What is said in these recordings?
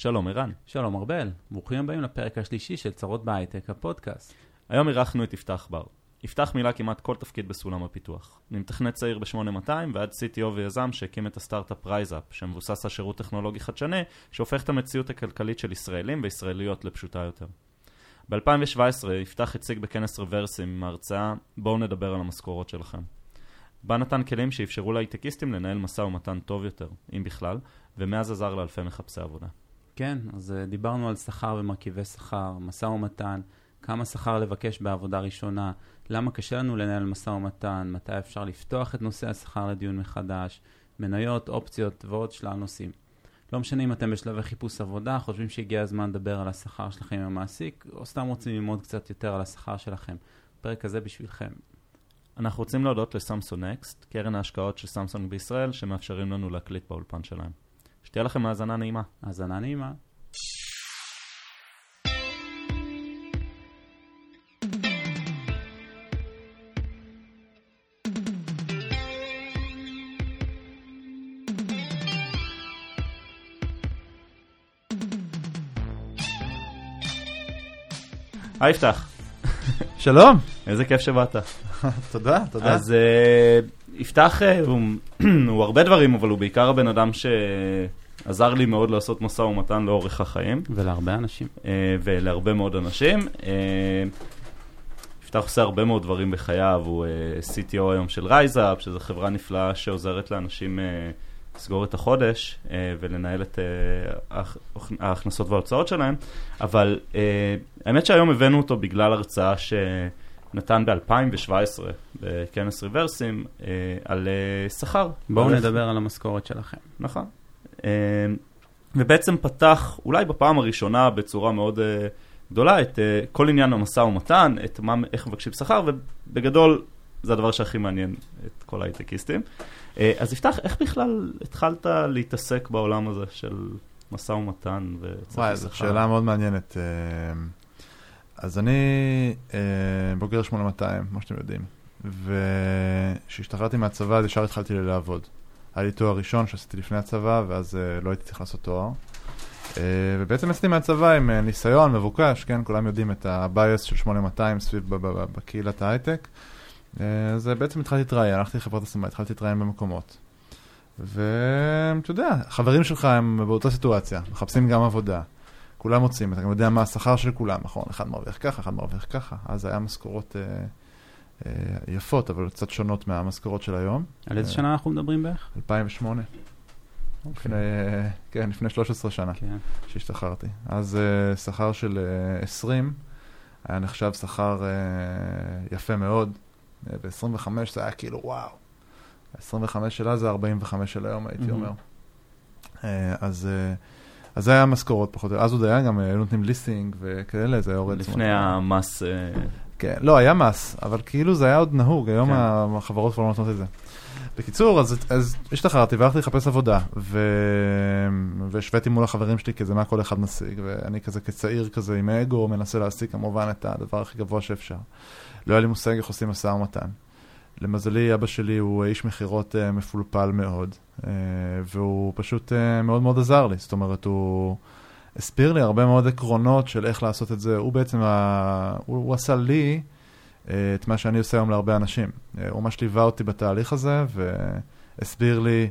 שלום ערן. שלום ארבל, ברוכים הבאים לפרק השלישי של צרות בהייטק, הפודקאסט. היום אירחנו את יפתח בר. יפתח מילא כמעט כל תפקיד בסולם הפיתוח. ממתכנת צעיר ב-8200 ועד CTO ויזם שהקים את הסטארט-אפ רייזאפ, שמבוסס על שירות טכנולוגי חדשני, שהופך את המציאות הכלכלית של ישראלים וישראליות לפשוטה יותר. ב-2017 יפתח הציג בכנס רברסים עם ההרצאה "בואו נדבר על המשכורות שלכם". בה נתן כלים שאפשרו להייטקיסטים לנהל משא ומתן טוב יותר, אם בכלל, ומאז עזר לאלפי מחפשי עבודה. כן, אז uh, דיברנו על שכר ומרכיבי שכר, משא ומתן, כמה שכר לבקש בעבודה ראשונה, למה קשה לנו לנהל משא ומתן, מתי אפשר לפתוח את נושא השכר לדיון מחדש, מניות, אופציות ועוד שלל נושאים. לא משנה אם אתם בשלבי חיפוש עבודה, חושבים שהגיע הזמן לדבר על השכר שלכם עם המעסיק, או סתם רוצים ללמוד קצת יותר על השכר שלכם. הפרק הזה בשבילכם. אנחנו רוצים להודות לסמסונג נקסט, קרן ההשקעות של סמסונג בישראל, שמאפשרים לנו להקליט באולפן שלהם. שתהיה לכם האזנה נעימה. האזנה נעימה. היי יפתח, שלום. איזה כיף שבאת. תודה, תודה. אז אה, יפתח אה, הוא, הוא הרבה דברים, אבל הוא בעיקר הבן אדם שעזר לי מאוד לעשות משא ומתן לאורך החיים, ולהרבה אנשים. אה, ולהרבה מאוד אנשים. אה, יפתח עושה הרבה מאוד דברים בחייו, הוא CTO היום של רייזאפ, שזו חברה נפלאה שעוזרת לאנשים לסגור את החודש ולנהל את ההכ- ההכנסות וההוצאות שלהם, אבל האמת שהיום הבאנו אותו בגלל הרצאה שנתן ב-2017 בכנס ריברסים אה, על אה, שכר. בואו נדבר על המשכורת שלכם. נכון. אה, ובעצם פתח, אולי בפעם הראשונה בצורה מאוד אה, גדולה, את אה, כל עניין המשא ומתן, את מה, איך מבקשים שכר, ובגדול זה הדבר שהכי מעניין את כל ההייטקיסטים. אה, אז יפתח, איך בכלל התחלת להתעסק בעולם הזה של משא ומתן וצריך וואי, זו שאלה מאוד מעניינת. אז אני אה, בוגר 8200, כמו שאתם יודעים, וכשהשתחררתי מהצבא אז ישר התחלתי לעבוד. היה לי תואר ראשון שעשיתי לפני הצבא, ואז אה, לא הייתי צריך לעשות תואר. אה, ובעצם יצאתי מהצבא עם אה, ניסיון מבוקש, כן, כולם יודעים את ה-bias של 8200 סביב ב- ב- ב- בקהילת ההייטק. אה, אז אה, בעצם התחלתי להתראיין, הלכתי לחברת השמה, התחלתי להתראיין במקומות. ואתה יודע, חברים שלך הם באותה סיטואציה, מחפשים גם עבודה. כולם מוצאים, אתה גם יודע מה השכר של כולם, נכון? אחד מרוויח ככה, אחד מרוויח ככה. אז היה משכורות אה, אה, יפות, אבל קצת שונות מהמשכורות של היום. על איזה אה. שנה אנחנו מדברים בערך? 2008. לפני, אה, כן, לפני 13 שנה כן. שהשתחררתי. אז אה, שכר של אה, 20 היה נחשב שכר אה, יפה מאוד. אה, ב-25 זה היה כאילו וואו. 25 של אז זה 45 של היום, הייתי מהמם. אומר. אה, אז, אה, אז זה היה משכורות פחות או יותר. אז עוד היה גם, אה, היו נותנים ליסינג וכאלה, זה היה יורד. לפני המס, אה, כן, לא, היה מס, אבל כאילו זה היה עוד נהוג, היום כן. החברות כבר לא נותנות את זה. בקיצור, אז, אז השתחררתי והלכתי לחפש עבודה, ו... והשוויתי מול החברים שלי כזה מה כל אחד משיג, ואני כזה כצעיר כזה עם אגו מנסה להשיג כמובן את הדבר הכי גבוה שאפשר. לא היה לי מושג איך עושים משא ומתן. למזלי, אבא שלי הוא איש מכירות uh, מפולפל מאוד, והוא פשוט uh, מאוד מאוד עזר לי, זאת אומרת, הוא הסביר לי הרבה מאוד עקרונות של איך לעשות את זה, הוא בעצם, ה... הוא, הוא עשה לי uh, את מה שאני עושה היום להרבה אנשים. הוא ממש ליווה אותי בתהליך הזה, והסביר לי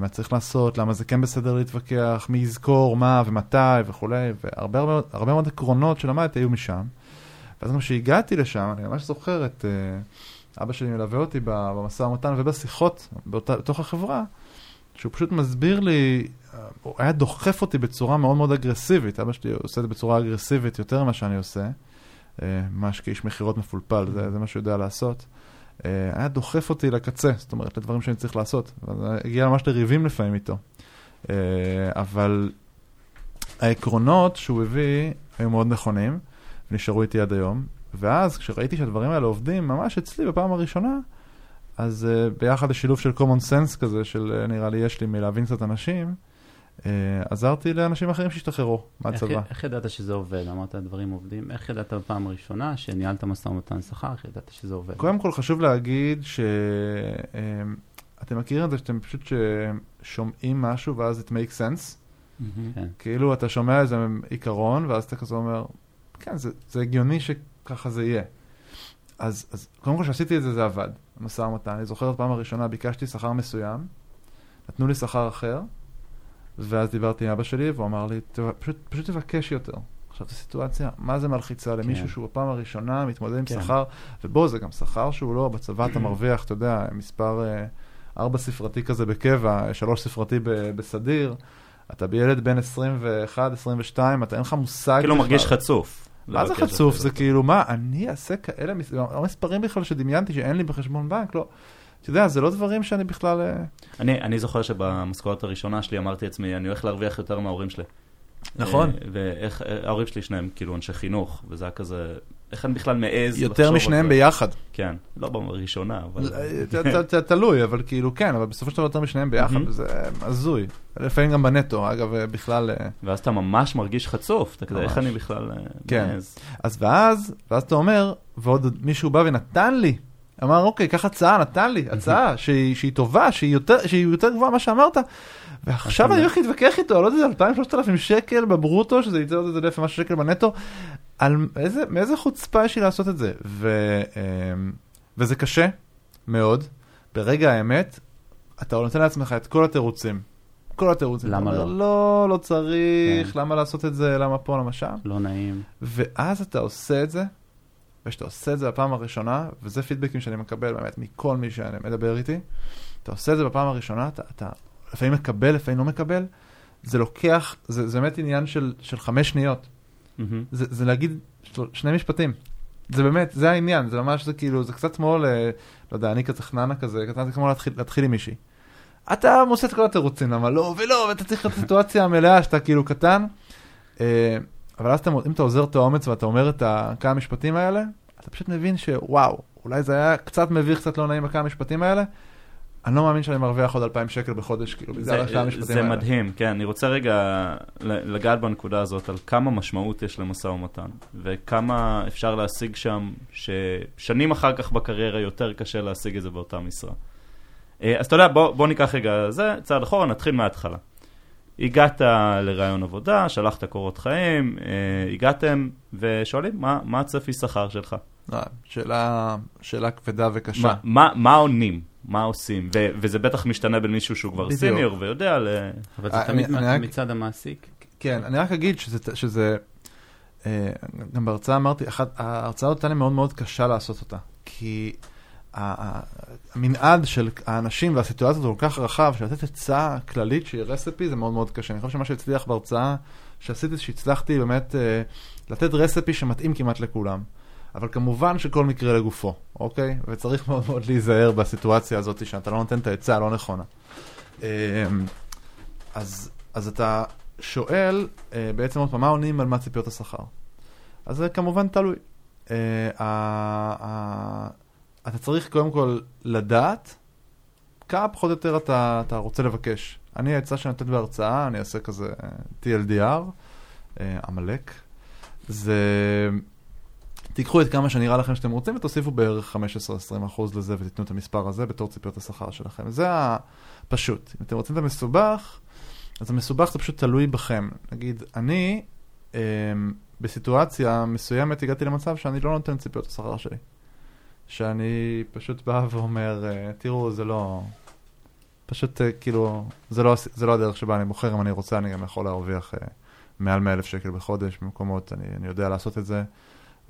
מה צריך לעשות, למה זה כן בסדר להתווכח, מי יזכור, מה ומתי וכולי, והרבה הרבה, הרבה מאוד עקרונות שלמדתי היו משם. ואז כשהגעתי לשם, אני ממש זוכר את... Uh, אבא שלי מלווה אותי במשא ומתן ובשיחות בתוך החברה, שהוא פשוט מסביר לי, אה, הוא היה דוחף אותי בצורה מאוד מאוד אגרסיבית, אבא שלי עושה את זה בצורה אגרסיבית יותר ממה שאני עושה, אה, ממש כאיש מכירות מפולפל, זה, זה מה שהוא יודע לעשות. אה, היה דוחף אותי לקצה, זאת אומרת, לדברים שאני צריך לעשות. הגיע ממש לריבים לפעמים איתו. אבל העקרונות שהוא הביא היו מאוד נכונים, ונשארו איתי עד היום. ואז כשראיתי שהדברים האלה עובדים ממש אצלי בפעם הראשונה, אז uh, ביחד לשילוב של common sense כזה, של uh, נראה לי יש לי מלהבין קצת אנשים, uh, עזרתי לאנשים אחרים שהשתחררו מהצבא. איך, איך ידעת שזה עובד? אמרת הדברים עובדים. איך ידעת בפעם הראשונה שניהלת משא ומתן שכר? איך ידעת שזה עובד? קודם כל חשוב להגיד שאתם מכירים את זה שאתם פשוט שומעים משהו ואז it makes sense, כן. כאילו אתה שומע איזה עיקרון, ואז אתה כזה אומר, כן, זה, זה הגיוני שככה זה יהיה. אז, אז קודם כל כשעשיתי את זה, זה עבד, המשא ומתן. אני זוכר את פעם הראשונה, ביקשתי שכר מסוים, נתנו לי שכר אחר, ואז דיברתי עם אבא שלי, והוא אמר לי, "תב- פשוט, פשוט תבקש יותר. עכשיו, זו סיטואציה, מה זה מלחיצה למישהו כן. שהוא בפעם הראשונה מתמודד עם כן. שכר, ובוא, זה גם שכר שהוא לא, בצבא אתה מרוויח, אתה יודע, מספר אה, ארבע ספרתי כזה בקבע, שלוש ספרתי ב- בסדיר. אתה בילד בן 21, 22, אתה אין לך מושג כאילו. מרגיש חצוף. מה זה חצוף? זה כאילו, מה, אני אעשה כאלה מס- המספרים בכלל שדמיינתי שאין לי בחשבון בנק, לא. אתה יודע, זה לא דברים שאני בכלל... אה, אני, אני זוכר שבמשכורת הראשונה שלי אמרתי לעצמי, אני הולך להרוויח יותר מההורים שלי. נכון. אה, ואיך, אה, שלי שניהם כאילו אנשי חינוך, וזה היה כזה, איך אני בכלל מעז יותר משניהם זה? ביחד. כן, לא בראשונה, אבל... תלוי, אבל כאילו כן, אבל בסופו של דבר יותר משניהם ביחד. וזה הזוי. לפעמים גם בנטו, אגב, אה, בכלל... אה, ואז אתה ממש מרגיש חצוף, אתה כזה, איך. אני בכלל אה, כן. מעז? אז ואז, ואז אתה אומר, ועוד מישהו בא ונתן לי, אמר, אוקיי, קח הצעה, נתן לי, הצעה שהיא, טובה, שהיא יותר גבוהה ממה שאמרת, ועכשיו אני הולך להתווכח איתו, לא יודע, 2,000-3,000 שקל בברוטו, שזה יצא עוד איזה אלף ומשהו שקל בנטו, על איזה, מאיזה חוצפה יש לי לעשות את זה, ו, אמ, וזה קשה מאוד, ברגע האמת, אתה נותן לעצמך את כל התירוצים. כל התירוצים. למה לא? לא, לא צריך, כן. למה לעשות את זה, למה פה, למה שם. לא נעים. ואז אתה עושה את זה, וכשאתה עושה את זה בפעם הראשונה, וזה פידבקים שאני מקבל באמת מכל מי שאני מדבר איתי, אתה עושה את זה בפעם הראשונה, אתה, אתה לפעמים מקבל, לפעמים לא מקבל, זה לוקח, זה, זה באמת עניין של, של חמש שניות. מהמם. זה, זה להגיד שני משפטים. זה באמת, זה העניין, זה ממש, זה כאילו, זה קצת כמו, ל, לא יודע, אני כזה חננה כזה, קצת זה כמו להתחיל, להתחיל עם מישהי. אתה מוצא את כל התירוצים, למה לא ולא, ואתה צריך את הסיטואציה המלאה שאתה כאילו קטן. אה, אבל אז אתה, אם אתה עוזר את האומץ ואתה אומר את כמה משפטים האלה, אתה פשוט מבין שוואו, אולי זה היה קצת מביך, קצת לא נעים בכמה משפטים האלה. אני לא מאמין שאני מרוויח עוד 2,000 שקל בחודש, כאילו, בגלל זה, הכמה משפטים זה האלה. מדהים, כן, אני רוצה רגע לגעת בנקודה הזאת על כמה משמעות יש למשא ומתן, וכמה אפשר להשיג שם, ששנים אחר כך בקריירה יותר קשה להשיג את זה באותה משרה. אה, אז אתה יודע, בוא, בוא ניקח רגע זה, צעד אחורה, נתחיל מההתחלה. הגעת לרעיון עבודה, שלחת קורות חיים, אה, הגעתם ושואלים, מה, מה הצפי שכר שלך? אה, שאלה, שאלה כבדה וקשה. מה, מה, מה עונים? מה עושים? ו- וזה בטח משתנה בין מישהו שהוא כבר בדיוק. סיניור ויודע ל... אבל זה אה, תמיד אני- אני מצד המעסיק. כן, אני רק אגיד שזה, שזה אה, גם בהרצאה אמרתי, אחת, ההרצאה הזאת הייתה לי מאוד מאוד קשה לעשות אותה, כי המנעד של האנשים והסיטואציה הוא כל כך רחב, שלתת עצה כללית שהיא רספי זה מאוד מאוד קשה. אני חושב שמה שהצליח בהרצאה שעשיתי, שהצלחתי באמת אה, לתת רספי שמתאים כמעט לכולם. אבל כמובן שכל מקרה לגופו, אוקיי? וצריך מאוד מאוד להיזהר בסיטואציה הזאת שאתה לא נותן את העצה הלא נכונה. אה, אז, אז אתה שואל אה, בעצם עוד פעם, מה עונים על מה ציפיות השכר? אז זה כמובן תלוי. אה, אתה צריך קודם כל לדעת כמה פחות או יותר אתה, אתה רוצה לבקש. אני, העצה שאני נותן בהרצאה, אני אעשה כזה אה, TLDR, אה, עמלק. זה... תיקחו את כמה שנראה לכם שאתם רוצים ותוסיפו בערך 15-20% אחוז לזה ותיתנו את המספר הזה בתור ציפיות השכר שלכם. זה הפשוט. אם אתם רוצים את המסובך, אז המסובך זה פשוט תלוי בכם. נגיד, אני אה, בסיטואציה מסוימת הגעתי למצב שאני לא נותן ציפיות השכר שלי. שאני פשוט בא ואומר, אה, תראו, זה לא... פשוט אה, כאילו, זה לא, זה לא הדרך שבה אני בוחר, אם אני רוצה אני גם יכול להרוויח אה, מעל 100 אלף שקל בחודש במקומות, אני, אני יודע לעשות את זה,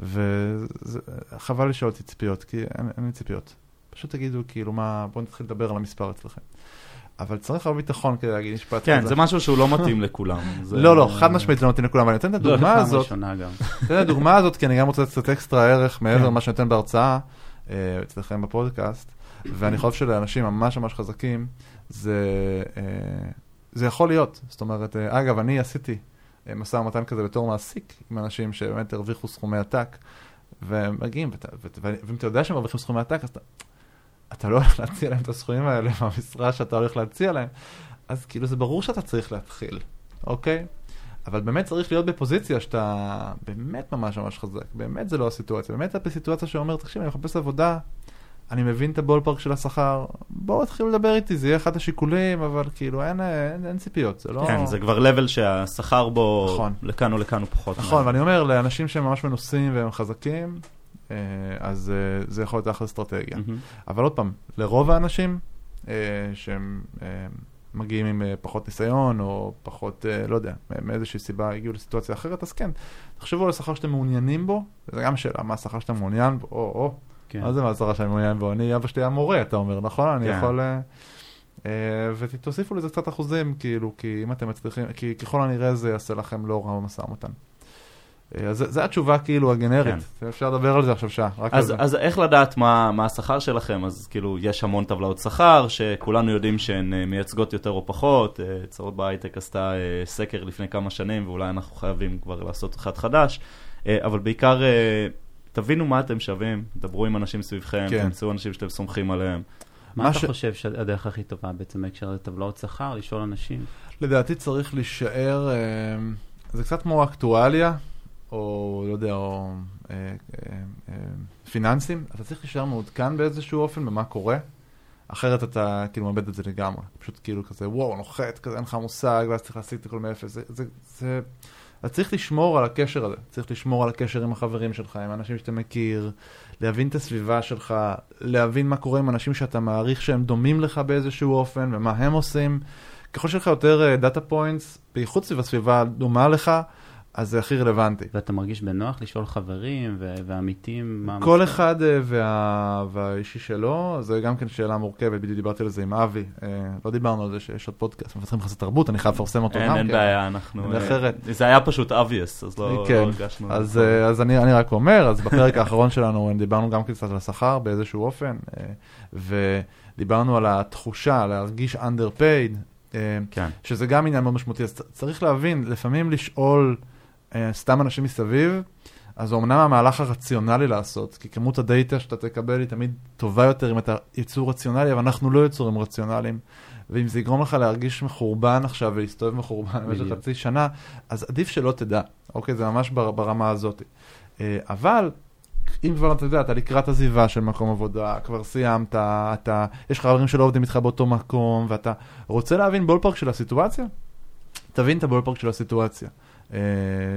וחבל לשאול אותי ציפיות, כי אין, אין לי ציפיות. פשוט תגידו, כאילו, מה, בואו נתחיל לדבר על המספר אצלכם. אבל צריך הרבה ביטחון כדי להגיד משפט כן, כזה. זה משהו שהוא לא מתאים לכולם. זה- לא, לא, חד משמעית זה לא מתאים לכולם, אבל אני נותן את לא, הדוגמה פעם הזאת, ראשונה גם. תן את הדוגמה הזאת, כי אני גם רוצה קצת אקסטרה ערך מעבר כן. למה שאני נותן בהרצאה אה, אצלכם בפודקאסט, ואני חושב שלאנשים ממש ממש חזקים, זה, אה, זה יכול להיות. זאת אומרת, אה, אגב, אני עשיתי אה, משא ומתן כזה בתור מעסיק עם אנשים שבאמת הרוויחו סכומי עתק, והם מגיעים, ואם אתה יודע שהם מרוויחים סכומי עתק, אז אתה, אתה לא הולך להציע להם את הסכומים האלה מהמשרה שאתה הולך להציע להם, אז כאילו זה ברור שאתה צריך להתחיל, אוקיי? אבל באמת צריך להיות בפוזיציה שאתה באמת ממש ממש חזק, באמת זה לא הסיטואציה, באמת אתה בסיטואציה שאומר, תקשיב, אני מחפש עבודה, אני מבין את הבולפארק של השכר, בואו תתחילו לדבר איתי, זה יהיה אחד השיקולים, אבל כאילו אין, אין, אין ציפיות, זה לא... כן, זה כבר level שהשכר בו נכון. לכאן או לכאן הוא פחות. נכון, ואני אומר, לאנשים שהם ממש מנוסים והם חזקים, אה, אז אה, זה יכול להיות אחלה אסטרטגיה. מהמם. אבל עוד פעם, לרוב האנשים אה, שהם מגיעים עם אה, פחות ניסיון, או פחות, אה, לא יודע, מאיזושהי סיבה הגיעו לסיטואציה אחרת, אז כן, תחשבו על השכר שאתם מעוניינים בו, וזו גם שאלה, מה השכר שאתה מעוניין בו, או, או, כן. מה זה מה השכר שאני מעוניין בו? אני, אבא שלי היה מורה, אתה אומר, נכון? אני כן. יכול... אה, אה, ותוסיפו לזה קצת אחוזים, כאילו, כי אם אתם מצליחים, כי ככל הנראה זה יעשה לכם לא רע במשא ומתן. אה, אז זה- זו התשובה כאילו הגנרית, אפשר לדבר על זה עכשיו שעה, רק על אז, זה. אז איך לדעת מה, מה השכר שלכם? אז כאילו, יש המון טבלאות שכר, שכולנו יודעים שהן אה, מייצגות יותר או פחות. אה, צרות בהייטק עשתה סקר לפני כמה שנים, ואולי אנחנו חייבים כבר לעשות אחד חדש. אבל בעיקר, תבינו מה אתם שווים, דברו עם אנשים סביבכם, כן. תמצאו אנשים שאתם סומכים עליהם. מה מה אתה ש- חושב שהדרך הכי טובה בעצם בהקשר לטבלאות שכר? לשאול אנשים. לדעתי צריך להישאר, זה קצת כמו אקטואליה, או לא יודע, או אה, אה, אה, פיננסים, אתה צריך להישאר מעודכן באיזשהו אופן במה קורה, אחרת אתה כאילו מאבד את זה לגמרי. פשוט כאילו כזה, וואו, נוחת, כזה אין לך מושג, ואז צריך להשיג את הכל מאפס. זה, זה, זה, אתה צריך לשמור על הקשר הזה, צריך לשמור על הקשר עם החברים שלך, עם האנשים שאתה מכיר, להבין את הסביבה שלך, להבין מה קורה עם אנשים שאתה מעריך שהם דומים לך באיזשהו אופן, ומה הם עושים. ככל שיש לך יותר data points, בייחוד סביב הסביבה דומה לך, אז זה הכי רלוונטי. ואתה מרגיש בנוח לשאול חברים ו- ועמיתים מה... כל המספר? אחד אה, וה... והאישי שלו, זה גם כן שאלה מורכבת, בדיוק דיברתי על זה עם אבי, אה, לא דיברנו על זה שיש עוד פודקאסט, מפתחים יחסי תרבות, אני חייב לפרסם אותו אין, גם אין כן. בעיה, אנחנו... אין אחרת. אה, זה היה פשוט obvious, אז לא, כן, לא הרגשנו... אז, אה, אז אני, אני רק אומר, אז בפרק האחרון שלנו דיברנו גם קצת על השכר באיזשהו אופן, אה, ודיברנו על התחושה, להרגיש underpaid, אה, כן. שזה גם עניין מאוד משמעותי, אז צריך להבין, לפעמים לשאול אה, סתם אנשים מסביב, אז אמנם המהלך הרציונלי לעשות, כי כמות הדאטה שאתה תקבל היא תמיד טובה יותר אם אתה יצור רציונלי, אבל אנחנו לא יצורים רציונליים. ואם זה יגרום לך להרגיש מחורבן עכשיו ולהסתובב מחורבן במשך. חצי שנה, אז עדיף שלא תדע, אוקיי? זה ממש בר, ברמה הזאת. אה, אבל, אם כבר אתה יודע, אתה לקראת עזיבה של מקום עבודה, כבר סיימת, אתה, יש לך חברים שלא עובדים איתך באותו מקום, ואתה רוצה להבין בולפארק של הסיטואציה? תבין את הבולפארק של הסיטואציה. אה,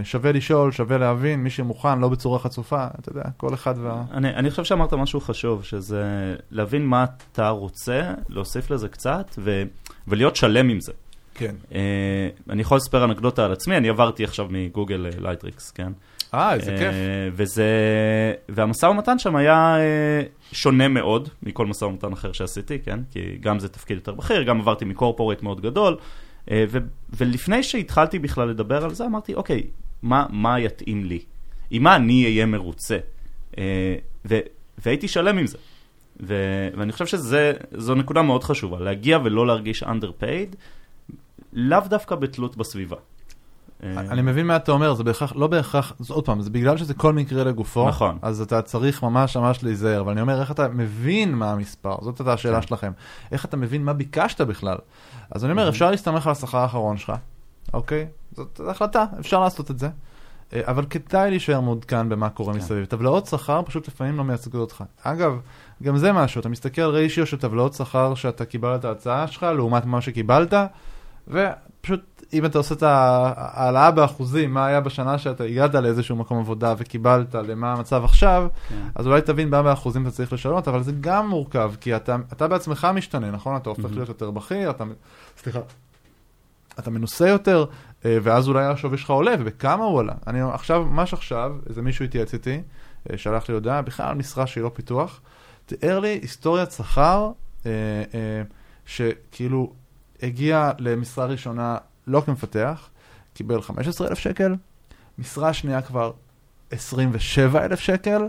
שווה לשאול, שווה להבין, מי שמוכן, לא בצורה חצופה, אתה יודע, כל אחד וה... אני, אני חושב שאמרת משהו חשוב, שזה להבין מה אתה רוצה, להוסיף לזה קצת, ו, ולהיות שלם עם זה. כן. אה, אני יכול לספר אנקדוטה על עצמי, אני עברתי עכשיו מגוגל אה, לייטריקס, כן? אה, איזה כיף. אה, וזה... והמשא ומתן שם היה אה, שונה מאוד מכל משא ומתן אחר שעשיתי, כן? כי גם זה תפקיד יותר בכיר, גם עברתי מ corporate מאוד גדול, אה, ו... ולפני שהתחלתי בכלל לדבר על זה, אמרתי, אוקיי, מה, מה יתאים לי? עם מה אני אהיה מרוצה? אה, ו... והייתי שלם עם זה. ו... ואני חושב שזו נקודה מאוד חשובה, להגיע ולא להרגיש underpaid, לאו דווקא בתלות בסביבה. אה, אני מבין מה אתה אומר, זה בהכרח, לא בהכרח, זה עוד פעם, זה בגלל שזה כל מקרה לגופו, נכון. אז אתה צריך ממש ממש להיזהר, אבל אני אומר, איך אתה מבין מה המספר, זאת הייתה השאלה כן. שלכם, איך אתה מבין מה ביקשת בכלל. אז אני אומר, אפשר להסתמך על השכר האחרון שלך, אוקיי? זאת החלטה, אפשר לעשות את זה, אה, אבל כדאי להישאר מעודכן במה קורה כן. מסביב. טבלאות שכר פשוט לפעמים לא מייצגות אותך. אגב, גם זה משהו, אתה מסתכל על ריישיו של טבלאות שכר שאתה קיבלת את ההצעה שלך, לעומת מה שקיבלת, ופשוט אם אתה עושה את ההעלאה באחוזים, מה היה בשנה שאתה הגעת לאיזשהו מקום עבודה וקיבלת למה המצב עכשיו, כן. אז אולי תבין מה באחוזים אתה צריך לשנות, אבל זה גם מורכב, כי אתה, אתה בעצמך משתנה, נכון? אתה הופך מהמם. להיות יותר בכיר, אתה, סליחה, אתה מנוסה יותר, אה, ואז אולי השווי שלך עולה, ובכמה הוא עלה. אני עכשיו, ממש עכשיו, איזה מישהו התייעץ איתי, אה, שלח לי הודעה, בכלל משרה שהיא לא פיתוח, תיאר לי היסטוריית שכר, אה, שכאילו הגיע למשרה ראשונה לא כמפתח, קיבל 15,000 שקל, משרה שנייה כבר 27,000 שקל,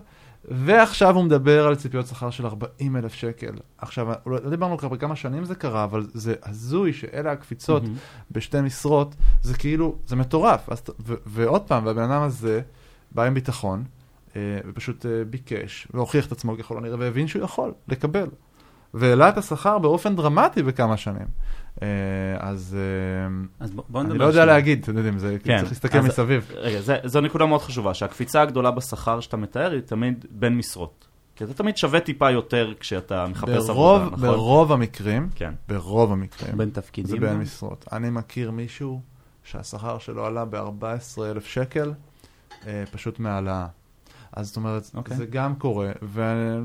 ועכשיו הוא מדבר על ציפיות שכר של 40,000 שקל. עכשיו, לא לא דיברנו כבר בכמה שנים זה קרה, אבל זה הזוי שאלה הקפיצות מהמם. בשתי משרות, זה כאילו, זה מטורף. אז, ו- ועוד פעם, והבן אדם הזה בא עם ביטחון, אה, ופשוט אה, ביקש, והוכיח את עצמו ככל הנראה, והבין שהוא יכול לקבל. והעלה את השכר באופן דרמטי בכמה שנים. אה, אז אה, אז בוא, אני לא יודע שנייה. להגיד, אתם יודעים, זה כן, צריך להסתכל אז- מסביב. רגע, זה, זו נקודה מאוד חשובה, שהקפיצה הגדולה בשכר שאתה מתאר היא תמיד בין משרות. כי זה תמיד שווה טיפה יותר כשאתה מחפש ברוב, עבודה, נכון? ברוב המקרים, כן. ברוב המקרים, בין זה תפקידים. בין גם? משרות. אני מכיר מישהו שהשכר שלו עלה ב-14,000 שקל, אה, פשוט מהעלאה. אז זאת אומרת, אוקיי. זה גם קורה, יכול...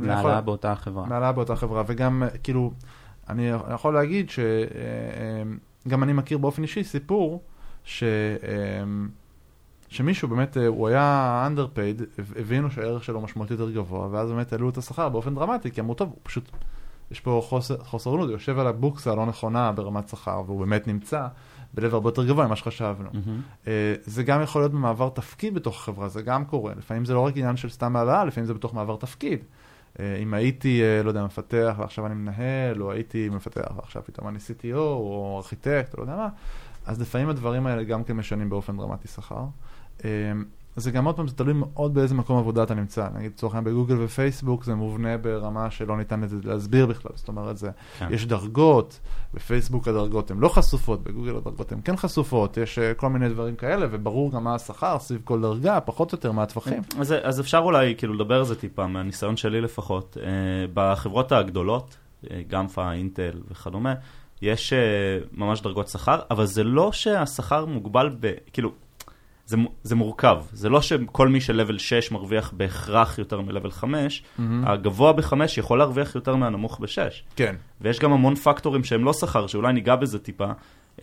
מהעלאה באותה חברה. מעלה באותה חברה, וגם, אה, כאילו, אני יכול להגיד שגם אני מכיר באופן אישי סיפור ש... אה, שמישהו באמת, אה, הוא היה underpaid, הב- הבינו שהערך שלו משמעותית יותר גבוה, ואז באמת העלו את השכר באופן דרמטי, כי אמרו, טוב, הוא פשוט, יש פה חוסר, חוסר הוגנות, הוא יושב על הבוקסה הלא נכונה ברמת שכר, והוא באמת נמצא ב-level הרבה יותר גבוה ממה שחשבנו. אה, זה גם יכול להיות במעבר תפקיד בתוך החברה, זה גם קורה. לפעמים זה לא רק עניין של סתם העלאה, לפעמים זה בתוך מעבר תפקיד. אה, אם הייתי, אה, לא יודע, מפתח ועכשיו אני מנהל, או הייתי מפתח ועכשיו פתאום אני CTO, או ארכיטקט, או לא יודע מה, אז לפעמים הדברים האלה גם כן משנים באופן דרמטי שכר. אה, זה גם עוד פעם, זה תלוי מאוד באיזה מקום עבודה אתה נמצא. נגיד, לצורך העניין בגוגל ופייסבוק זה מובנה ברמה שלא ניתן להסביר בכלל. זאת אומרת, זה, כן. יש דרגות, בפייסבוק הדרגות הן לא חשופות, בגוגל הדרגות הן כן חשופות, יש אה, כל מיני דברים כאלה, וברור גם מה השכר סביב כל דרגה, פחות או יותר מה הטווחים. אז, אז אפשר אולי כאילו לדבר על זה טיפה, מהניסיון שלי לפחות. אה, בחברות הגדולות, אה, גמפה, אינטל וכדומה, יש אה, ממש דרגות שכר, אבל זה לא שהשכר מוגבל ב... כאילו, זה, זה מורכב. זה לא שכל מי של-level 6 מרוויח בהכרח יותר מ-level 5, מהמם. הגבוה ב-5 יכול להרוויח יותר מהנמוך ב-6. כן. ויש גם המון פקטורים שהם לא שכר, שאולי ניגע בזה טיפה,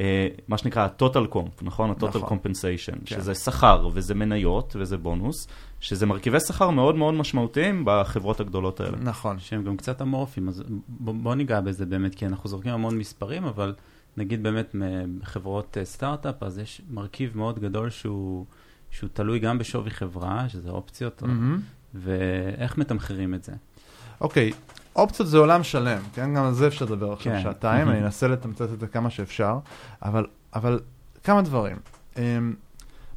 אה, מה שנקרא ה-total comp, נכון? ה-total נכון. compensation, כן. שזה שכר וזה מניות וזה בונוס, שזה מרכיבי שכר מאוד מאוד משמעותיים בחברות הגדולות האלה. נכון. שהם גם קצת אמורפיים, אז בוא, בוא ניגע בזה באמת, כי אנחנו זורקים המון מספרים, אבל נגיד באמת מ- בחברות אה, סטארט-אפ, אז יש מרכיב מאוד גדול שהוא, שהוא תלוי גם בשווי חברה, שזה אופציות, מהמם. ואיך מתמחרים את זה. אוקיי, אופציות זה עולם שלם, כן? גם על זה אפשר לדבר עכשיו כן. שעתיים, Mhm. אני אנסה לתמצת את זה כמה שאפשר, אבל, אבל כמה דברים. אמ,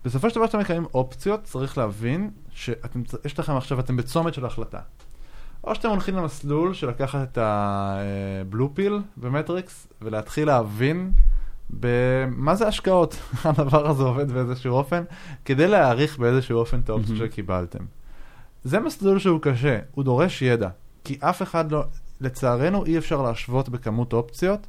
בסופו של דבר כשאתם מקיימים אופציות, צריך להבין שיש לכם עכשיו, אתם בצומת של החלטה. או שאתם הולכים למסלול של לקחת את הבלו פיל במטריקס ולהתחיל להבין במה זה השקעות, הדבר הזה עובד באיזשהו אופן, כדי להעריך באיזשהו אופן את האופציות Mhm. שקיבלתם. זה מסלול שהוא קשה, הוא דורש ידע, כי אף אחד לא, לצערנו אי אפשר להשוות בכמות אופציות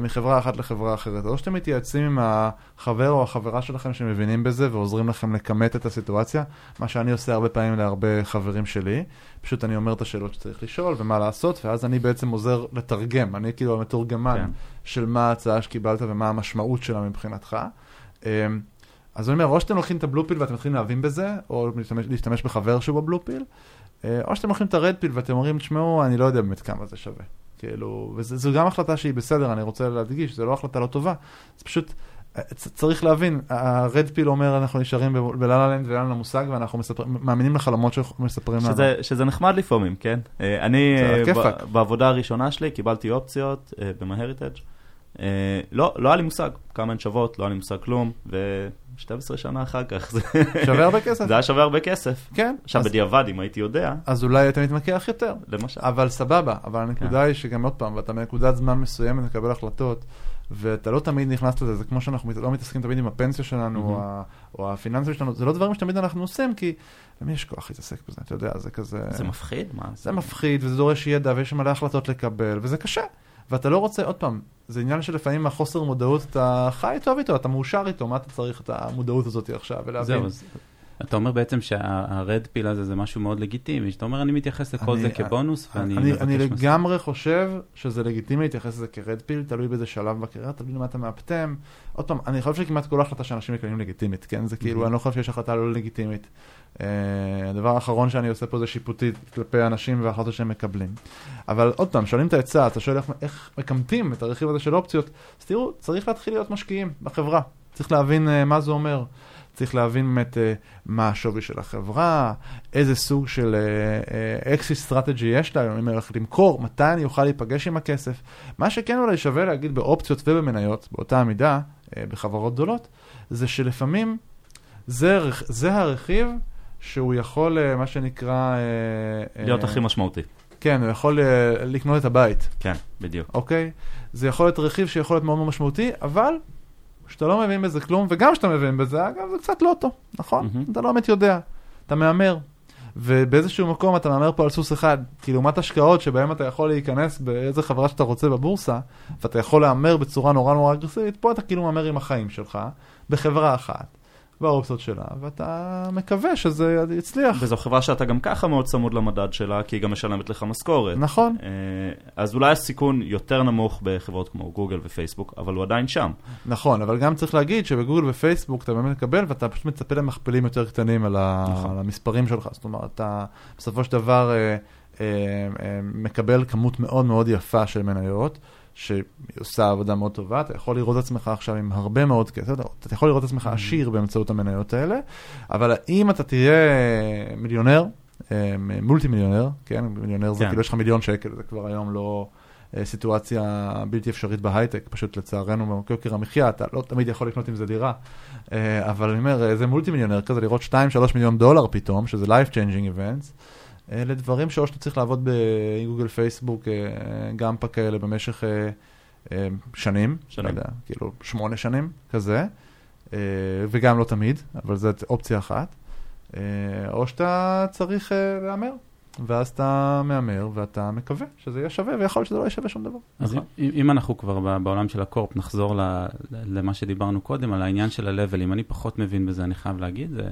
מחברה אחת לחברה אחרת. או שאתם מתייעצים עם החבר או החברה שלכם שמבינים בזה ועוזרים לכם לכמת את הסיטואציה, מה שאני עושה הרבה פעמים להרבה חברים שלי. פשוט אני אומר את השאלות שצריך לשאול ומה לעשות, ואז אני בעצם עוזר לתרגם, אני כאילו המתורגמן כן. של מה ההצעה שקיבלת ומה המשמעות שלה מבחינתך. אמ, אז אני אומר, או שאתם לוקחים את הבלופיל ואתם מתחילים להבין בזה, או להשתמש, בחבר שהוא בבלופיל, אה, או שאתם לוקחים את הרדפיל ואתם אומרים, תשמעו, אני לא יודע באמת כמה זה שווה. כאילו, וזו גם החלטה שהיא בסדר, אני רוצה להדגיש, זו לא החלטה לא טובה, זה פשוט, אה, צריך להבין, הרדפיל אומר, אנחנו נשארים ב- בלה לנד ואין לנו מושג, ואנחנו מספר, מאמינים לחלומות שמספרים לנו. שזה, שזה נחמד לפעמים, כן? אה, אני, אה. ב- בעבודה הראשונה שלי קיבלתי אופציות אה, במהריטג'. אה, לא, לא היה לי מושג כמה הן שוות, לא היה לי מושג כלום, ו-12 שנה אחר כך זה, שווה הרבה כסף. זה היה שווה הרבה כסף. כן, עכשיו אז- בדיעבד, אם הייתי יודע, אז אולי אתה מתמקח יותר. למשל. אבל סבבה, אבל הנקודה כן. היא שגם עוד פעם, ואתה בנקודת זמן מסוימת מקבל החלטות, ואתה לא תמיד נכנס לזה, זה כמו שאנחנו לא מתעסקים תמיד עם הפנסיה שלנו, או, ה, או הפיננסים שלנו, זה לא דברים שתמיד אנחנו עושים, כי למי יש כוח להתעסק בזה, אתה יודע, זה כזה... זה מפחיד? מה? זה מפחיד, וזה דורש ידע, ויש מלא החלטות לקבל, וזה קשה. ואתה לא רוצה, עוד פעם, זה עניין שלפעמים החוסר מודעות, אתה חי טוב איתו, אתה מאושר איתו, מה אתה צריך את המודעות הזאת עכשיו, ולהבין. זהו, אז אתה אומר בעצם שהרד פיל הזה זה משהו מאוד לגיטימי, שאתה אומר, אני מתייחס לכל אני- זה כבונוס, ואני אני, אני מספיק. לגמרי חושב שזה לגיטימי להתייחס לזה כרד פיל, תלוי באיזה שלב בקריירה, תלוי למה אתה מאפטם. עוד פעם, אני חושב שכמעט כל החלטה שאנשים מקבלים לגיטימית, כן? זה כאילו, Mhm. אני לא חושב שיש החלטה לא לגיטימית. אה, הדבר האחרון שאני עושה פה זה שיפוטית כלפי אנשים וההחלטות שהם מקבלים. אבל עוד פעם, שואלים את העצה, אתה שואל איך, איך מקמטים את הרכיב הזה של אופציות, אז תראו, צריך להתחיל להיות משקיעים בחברה. צריך להבין אה, מה זה אומר. צריך להבין באמת אה, מה השווי של החברה, איזה סוג של exit strategy יש לה, אם אני הולך למכור, מתי אני אוכל להיפגש עם הכסף. מה שכן אולי שווה להגיד באופציות ובמניות, באותה המידה, אה, בחברות גדולות, זה שלפעמים זה, זה הרכיב שהוא יכול, אה, מה שנקרא... אה, להיות אה, הכי משמעותי. כן, הוא יכול אה, לקנות את הבית. כן, בדיוק. אוקיי? זה יכול להיות רכיב שיכול להיות מאוד מאוד משמעותי, אבל כשאתה לא מבין בזה כלום, וגם כשאתה מבין בזה, אגב, זה קצת לוטו, נכון? מהמם. אתה לא באמת יודע, אתה מהמר. ובאיזשהו מקום אתה מהמר פה על סוס אחד, כי לעומת השקעות שבהן אתה יכול להיכנס באיזה חברה שאתה רוצה בבורסה, ואתה יכול להמר בצורה נורא נורא אגרסיבית, פה אתה כאילו מהמר עם החיים שלך, בחברה אחת. באופציות שלה, ואתה מקווה שזה יצליח. וזו חברה שאתה גם ככה מאוד צמוד למדד שלה, כי היא גם משלמת לך משכורת. נכון. אה, אז אולי הסיכון יותר נמוך בחברות כמו גוגל ופייסבוק, אבל הוא עדיין שם. נכון, אבל גם צריך להגיד שבגוגל ופייסבוק אתה באמת מקבל, ואתה פשוט מצפה למכפלים יותר קטנים על, נכון. על המספרים שלך. זאת אומרת, אתה בסופו של דבר אה, אה, מקבל כמות מאוד מאוד יפה של מניות. שהיא עושה עבודה מאוד טובה, אתה יכול לראות את עצמך עכשיו עם הרבה מאוד כסף, אתה יכול לראות את עצמך mm-hmm. עשיר באמצעות המניות האלה, אבל אם אתה תהיה מיליונר, אה, מולטי מיליונר, כן, מיליונר זה כן. כאילו יש לך מיליון שקל, זה כבר היום לא אה, סיטואציה בלתי אפשרית בהייטק, פשוט לצערנו ביוקר המחיה, אתה לא תמיד יכול לקנות עם זה דירה, אה, אבל אני אומר, זה מולטי מיליונר כזה, לראות 2-3 מיליון דולר פתאום, שזה life changing events. אלה דברים שאו שאתה צריך לעבוד בגוגל פייסבוק, אה, גם כאלה במשך אה, אה, שנים, שנים, לא יודע, כאילו שמונה שנים כזה, וגם לא תמיד, אבל זאת אופציה אחת, או שאתה צריך להמר. ואז אתה מהמר ואתה מקווה שזה יהיה שווה, ויכול להיות שזה לא יהיה שווה שום דבר. אז נכון. אם, אם אנחנו כבר בעולם של הקורפ, נחזור למה שדיברנו קודם, על העניין של ה-level, אני פחות מבין בזה, אני חייב להגיד, זה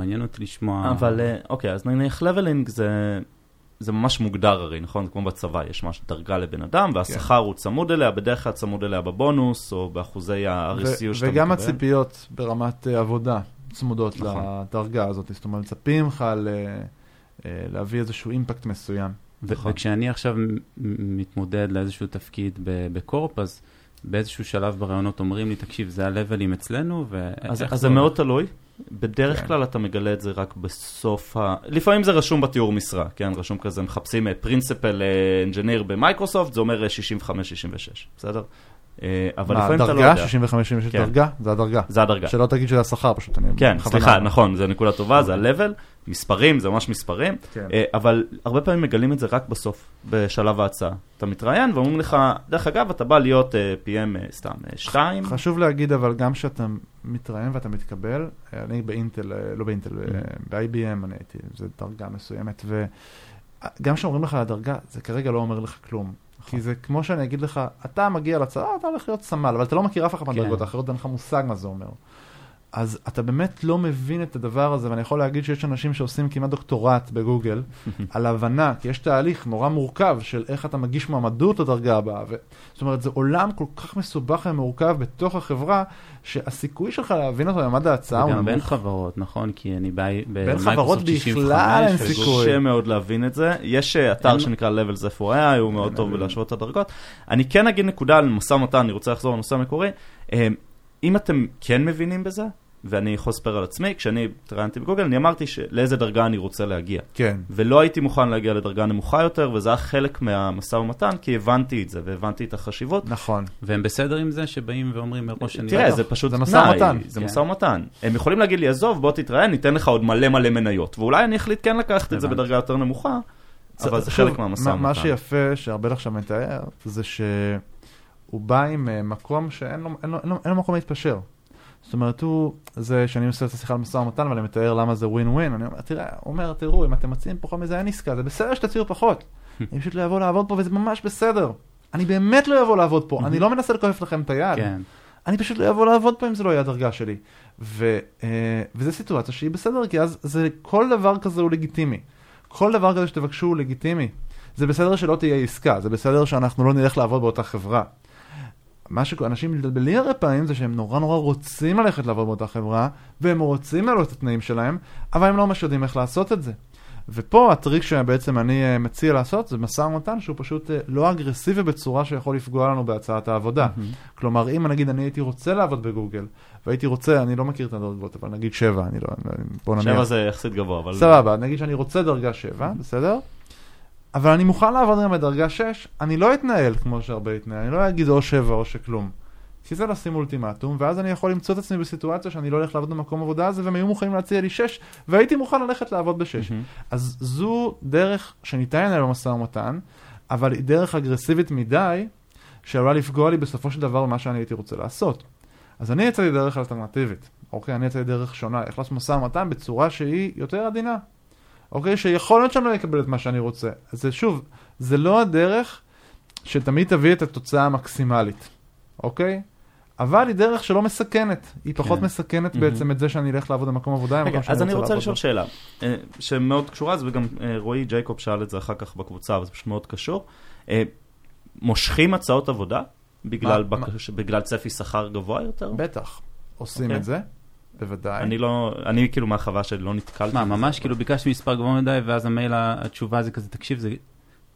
מעניין אותי לשמוע... אבל אה, אוקיי, אז נניח לבלינג זה... זה ממש מוגדר הרי, נכון? כמו בצבא, יש ממש דרגה לבן אדם, והשכר כן. הוא צמוד אליה, בדרך כלל צמוד אליה בבונוס, או באחוזי ה-RCU שאתה מקבל. וגם הציפיות ברמת אה, עבודה צמודות נכון. לדרגה הזאת, זאת אומרת, מצפים לך ל- אה, להביא איזשהו impact מסוים. ו- נכון. וכשאני עכשיו מתמודד לאיזשהו תפקיד ב corp, אז באיזשהו שלב בראיונות אומרים לי, תקשיב, זה הלבלים אצלנו, ו... אז, אז זה מאוד תלוי. בדרך כן. כלל אתה מגלה את זה רק בסוף ה... לפעמים זה רשום בתיאור משרה, כן? רשום כזה, מחפשים principal engineer במיקרוסופט, זה אומר 65-66, אה, בסדר? אה, אבל לפעמים אתה לא יודע. דרגה? 65 66 כן. דרגה? זה הדרגה. זה הדרגה. שלא תגיד שזה השכר פשוט. כן, סליחה, נכון, זו נקודה טובה, זה ה-level, מספרים, זה ממש מספרים, כן. אבל הרבה פעמים מגלים את זה רק בסוף, בשלב ההצעה. אתה מתראיין ואומרים לך, דרך אגב, אתה בא להיות PM סתם 2. חשוב להגיד, אבל גם כשאתה מתראיין ואתה מתקבל, אני באינטל, לא באינטל, mm. ב-IBM אני הייתי, זו דרגה מסוימת, וגם כשאומרים לך על הדרגה, זה כרגע לא אומר לך כלום. כי נכון. זה כמו שאני אגיד לך, אתה מגיע לצבא, אתה הולך להיות סמל, אבל אתה לא מכיר אף אחד מהדרגות כן. האחרות, אין לך מושג מה זה אומר. אז אתה באמת לא מבין את הדבר הזה, ואני יכול להגיד שיש אנשים שעושים כמעט דוקטורט בגוגל על הבנה, כי יש תהליך נורא מורכב של איך אתה מגיש מועמדות לדרגה הבאה. ו... זאת אומרת, זה עולם כל כך מסובך ומורכב בתוך החברה, שהסיכוי שלך להבין אותו במעמד ההצעה הוא נמוך. בין חברות, נכון? כי אני בא בין חברות בכלל אין סיכוי. קשה מאוד להבין את זה. יש אה, אתר שנקרא Levels FYI, הוא מאוד טוב בלהשוות את הדרגות. אני כן אגיד נקודה על משא ומתן, אני רוצה לחזור לנושא המקורי. אם אתם כן מבינים בזה, ואני יכול לספר על עצמי, כשאני התראיינתי בגוגל, אני אמרתי לאיזה דרגה אני רוצה להגיע. כן. ולא הייתי מוכן להגיע לדרגה נמוכה יותר, וזה היה חלק מהמשא ומתן, כי הבנתי את זה, והבנתי את החשיבות. נכון. והם בסדר עם זה שבאים ואומרים מראש שאני... תראה, זה פשוט זה משא ומתן. זה כן. משא ומתן. הם יכולים להגיד לי, עזוב, בוא תתראיין, ניתן לך עוד מלא מלא מניות. ואולי אני אחליט כן לקחת את זה בדרגה יותר נמוכה, אבל זה חלק מהמשא ומתן. מה שיפה, שארבל עכשיו מתאר, זה שהוא בא עם אה, מקום שאין לו, אין לו, אין לו, אין לו מקום להתפשר. זאת אומרת, הוא, זה שאני עושה את השיחה על משא ומתן, אבל אני מתאר למה זה ווין ווין, אני אומר, תראה, הוא אומר, תראו, אם אתם מציעים פחות מזה, אין עסקה, זה בסדר שתציעו פחות. אני פשוט לא אבוא לעבוד פה, וזה ממש בסדר. אני באמת לא אבוא לעבוד פה, אני לא מנסה לכופף לכם את היד. כן. אני פשוט לא אבוא לעבוד פה אם זה לא יהיה הדרגה שלי. ו, אה, וזו סיטואציה שהיא בסדר, כי אז זה, כל דבר כזה הוא לגיטימי. כל דבר כזה שתבקשו הוא לגיטימי. זה בסדר שלא תהיה עסקה, זה בסדר שאנחנו לא נלך לעבוד באותה חברה. מה שאנשים מתבלבלים הרבה פעמים זה שהם נורא נורא רוצים ללכת לעבוד באותה חברה, והם רוצים לעלות את התנאים שלהם, אבל הם לא ממש יודעים איך לעשות את זה. ופה הטריק שבעצם אני אה, מציע לעשות זה משא ומתן שהוא פשוט אה, לא אגרסיבי בצורה שיכול לפגוע לנו בהצעת העבודה. Mm-hmm. כלומר, אם נגיד אני הייתי רוצה לעבוד בגוגל, והייתי רוצה, אני לא מכיר את הדרגות, אבל נגיד שבע, אני לא... בוא נניח... שבע זה יחסית גבוה, אבל... סבבה, נגיד שאני רוצה דרגה שבע, mm-hmm. בסדר? אבל אני מוכן לעבוד גם בדרגה 6, אני לא אתנהל כמו שהרבה יתנהל, אני לא אגיד או 7 או שכלום. כי זה לשים אולטימטום, ואז אני יכול למצוא את עצמי בסיטואציה שאני לא הולך לעבוד במקום עבודה הזה, והם היו מוכנים להציע לי 6, והייתי מוכן ללכת לעבוד ב-6. Mm-hmm. אז זו דרך שניתן לנהל במשא ומתן, אבל היא דרך אגרסיבית מדי, שעלולה לפגוע לי בסופו של דבר במה שאני הייתי רוצה לעשות. אז אני יצאתי דרך אלטרנטיבית, אוקיי? אני יצאתי דרך שונה, איך לעשות משא ומתן בצורה שהיא יותר עדינה. אוקיי? שיכול להיות שאני לא אקבל את מה שאני רוצה. אז שוב, זה לא הדרך שתמיד תביא את התוצאה המקסימלית, אוקיי? אבל היא דרך שלא מסכנת, היא פחות כן. מסכנת מהמם. בעצם את זה שאני אלך לעבוד במקום עבודה, רגע, אז אני רוצה לשאול. שאלה, אה, שמאוד קשורה לזה, וגם אה, רועי ג'ייקוב שאל את זה אחר כך בקבוצה, אבל זה פשוט מאוד קשור. אה, מושכים הצעות עבודה בגלל מה- בקש- בגלל צפי שכר גבוה יותר? בטח, עושים אוקיי. את זה, בוודאי. אני לא, אני כאילו מהחווה שלי לא נתקלתי. מה. ממש כאילו ביקשתי מספר גבוה מדי, ואז המייל, התשובה זה כזה, תקשיב, זה...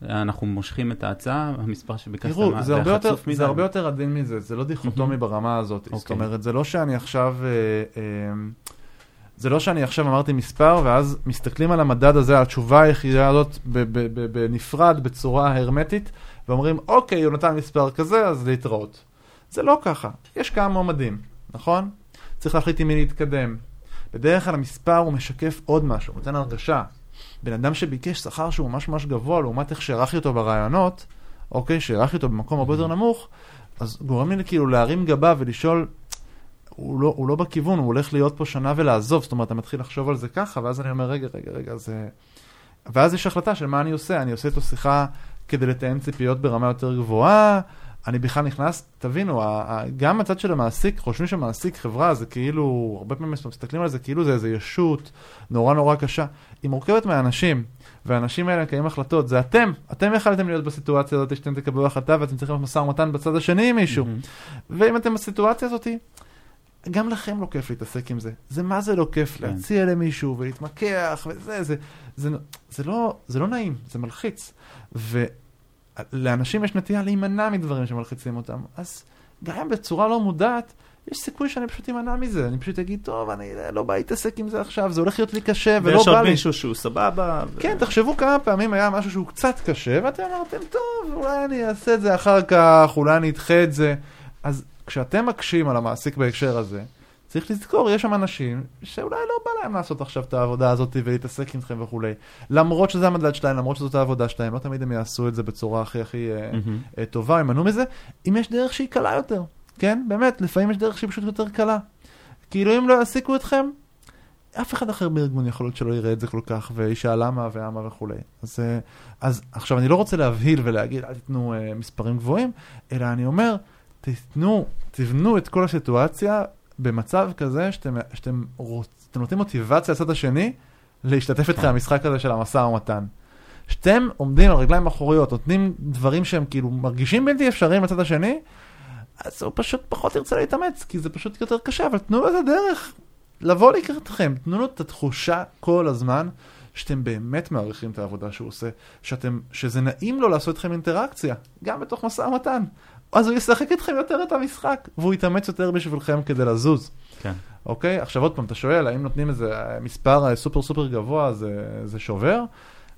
אנחנו מושכים את ההצעה, המספר שביקשת, תראו, זה הרבה יותר- מדי. זה הרבה יותר עדין מזה, זה לא דיכוטומי ברמה הזאת. זאת אוקיי. אומרת, זה לא שאני עכשיו... אה, אה, זה לא שאני עכשיו אמרתי מספר, ואז מסתכלים על המדד הזה, על התשובה היחידה הזאת ב- ב- ב- בנפרד, בצורה הרמטית, ואומרים, אוקיי, הוא נתן מספר כזה, אז להתראות. זה לא ככה. יש כמה מועמדים, נכון? צריך להחליט עם מי להתקדם. בדרך כלל המספר הוא משקף עוד משהו, הוא נותן הרגשה. בן אדם שביקש שכר שהוא ממש ממש גבוה, לעומת איך שהערכתי אותו ברעיונות, אוקיי, שהערכתי אותו במקום הרבה יותר נמוך, אז גורם לי כאילו להרים גבה ולשאול, הוא לא, הוא לא בכיוון, הוא הולך להיות פה שנה ולעזוב, זאת אומרת, אתה מתחיל לחשוב על זה ככה, ואז אני אומר, רגע, רגע, רגע, זה... ואז יש החלטה של מה אני עושה, אני עושה איתו שיחה כדי לתאם ציפיות ברמה יותר גבוהה, אני בכלל נכנס, תבינו, גם הצד של המעסיק, חושבים שמעסיק חברה זה כאילו, הרבה פעמים מסתכלים על זה כאילו זה איזה ישות נורא נורא קשה. היא מורכבת מאנשים, והאנשים האלה מקיימים החלטות, זה אתם, אתם יכלתם להיות בסיטואציה הזאת שאתם תקבלו החלטה ואתם צריכים משא ומתן בצד השני עם מישהו. מהמם. ואם אתם בסיטואציה הזאת, גם לכם לא כיף להתעסק עם זה. זה מה זה לא כיף כן. להציע למישהו ולהתמקח וזה, זה, זה, זה, לא, זה לא נעים, זה מלחיץ. ולאנשים יש נטייה להימנע מדברים שמלחיצים אותם. אז גם בצורה לא מודעת, יש סיכוי שאני פשוט אמנע מזה. אני פשוט אגיד, טוב, אני לא בא להתעסק עם זה עכשיו, זה הולך להיות לי קשה ולא ויש בא עוד לי. מישהו שהוא סבבה. ו- כן, תחשבו כמה פעמים היה משהו שהוא קצת קשה, ואתם אמרתם, טוב, אולי אני אעשה את זה אחר כך, אולי אני אדחה את זה. אז כשאתם מקשים על המעסיק בהקשר הזה, צריך לזכור, יש שם אנשים שאולי לא בא להם לעשות עכשיו את העבודה הזאת ולהתעסק איתכם וכולי. למרות שזה המדד שלהם, למרות שזאת העבודה שלהם, לא תמיד הם יעשו את זה בצורה הכי הכי. אה, טובה, יימנעו מזה, אם יש דרך שהיא קלה יותר, כן? באמת, לפעמים יש דרך שהיא פשוט יותר קלה. כאילו אם לא יעסיקו אתכם, אף אחד אחר בארגון יכול להיות שלא יראה את זה כל כך, וישאל למה ואמה וכולי. אז, אה, אז עכשיו, אני לא רוצה להבהיל ולהגיד, אל תיתנו אה, מספרים גבוהים, אלא אני אומר, תיתנו, תבנו את כל הסיטואציה במצב כזה שאתם, שאתם רוצ, נותנים מוטיבציה לצד השני להשתתף איתכם במשחק הזה של המשא ומתן. שאתם עומדים על רגליים אחוריות, נותנים דברים שהם כאילו מרגישים בלתי אפשריים לצד השני, אז הוא פשוט פחות ירצה להתאמץ, כי זה פשוט יותר קשה, אבל תנו לו את הדרך לבוא לקראתכם, תנו לו את התחושה כל הזמן שאתם באמת מעריכים את העבודה שהוא עושה, שאתם, שזה נעים לו לעשות איתכם אינטראקציה, גם בתוך משא ומתן. אז הוא ישחק איתכם יותר את המשחק, והוא יתאמץ יותר בשבילכם כדי לזוז. כן. אוקיי? עכשיו עוד פעם, אתה שואל, האם נותנים איזה מספר אה, סופר סופר גבוה, זה, זה שובר?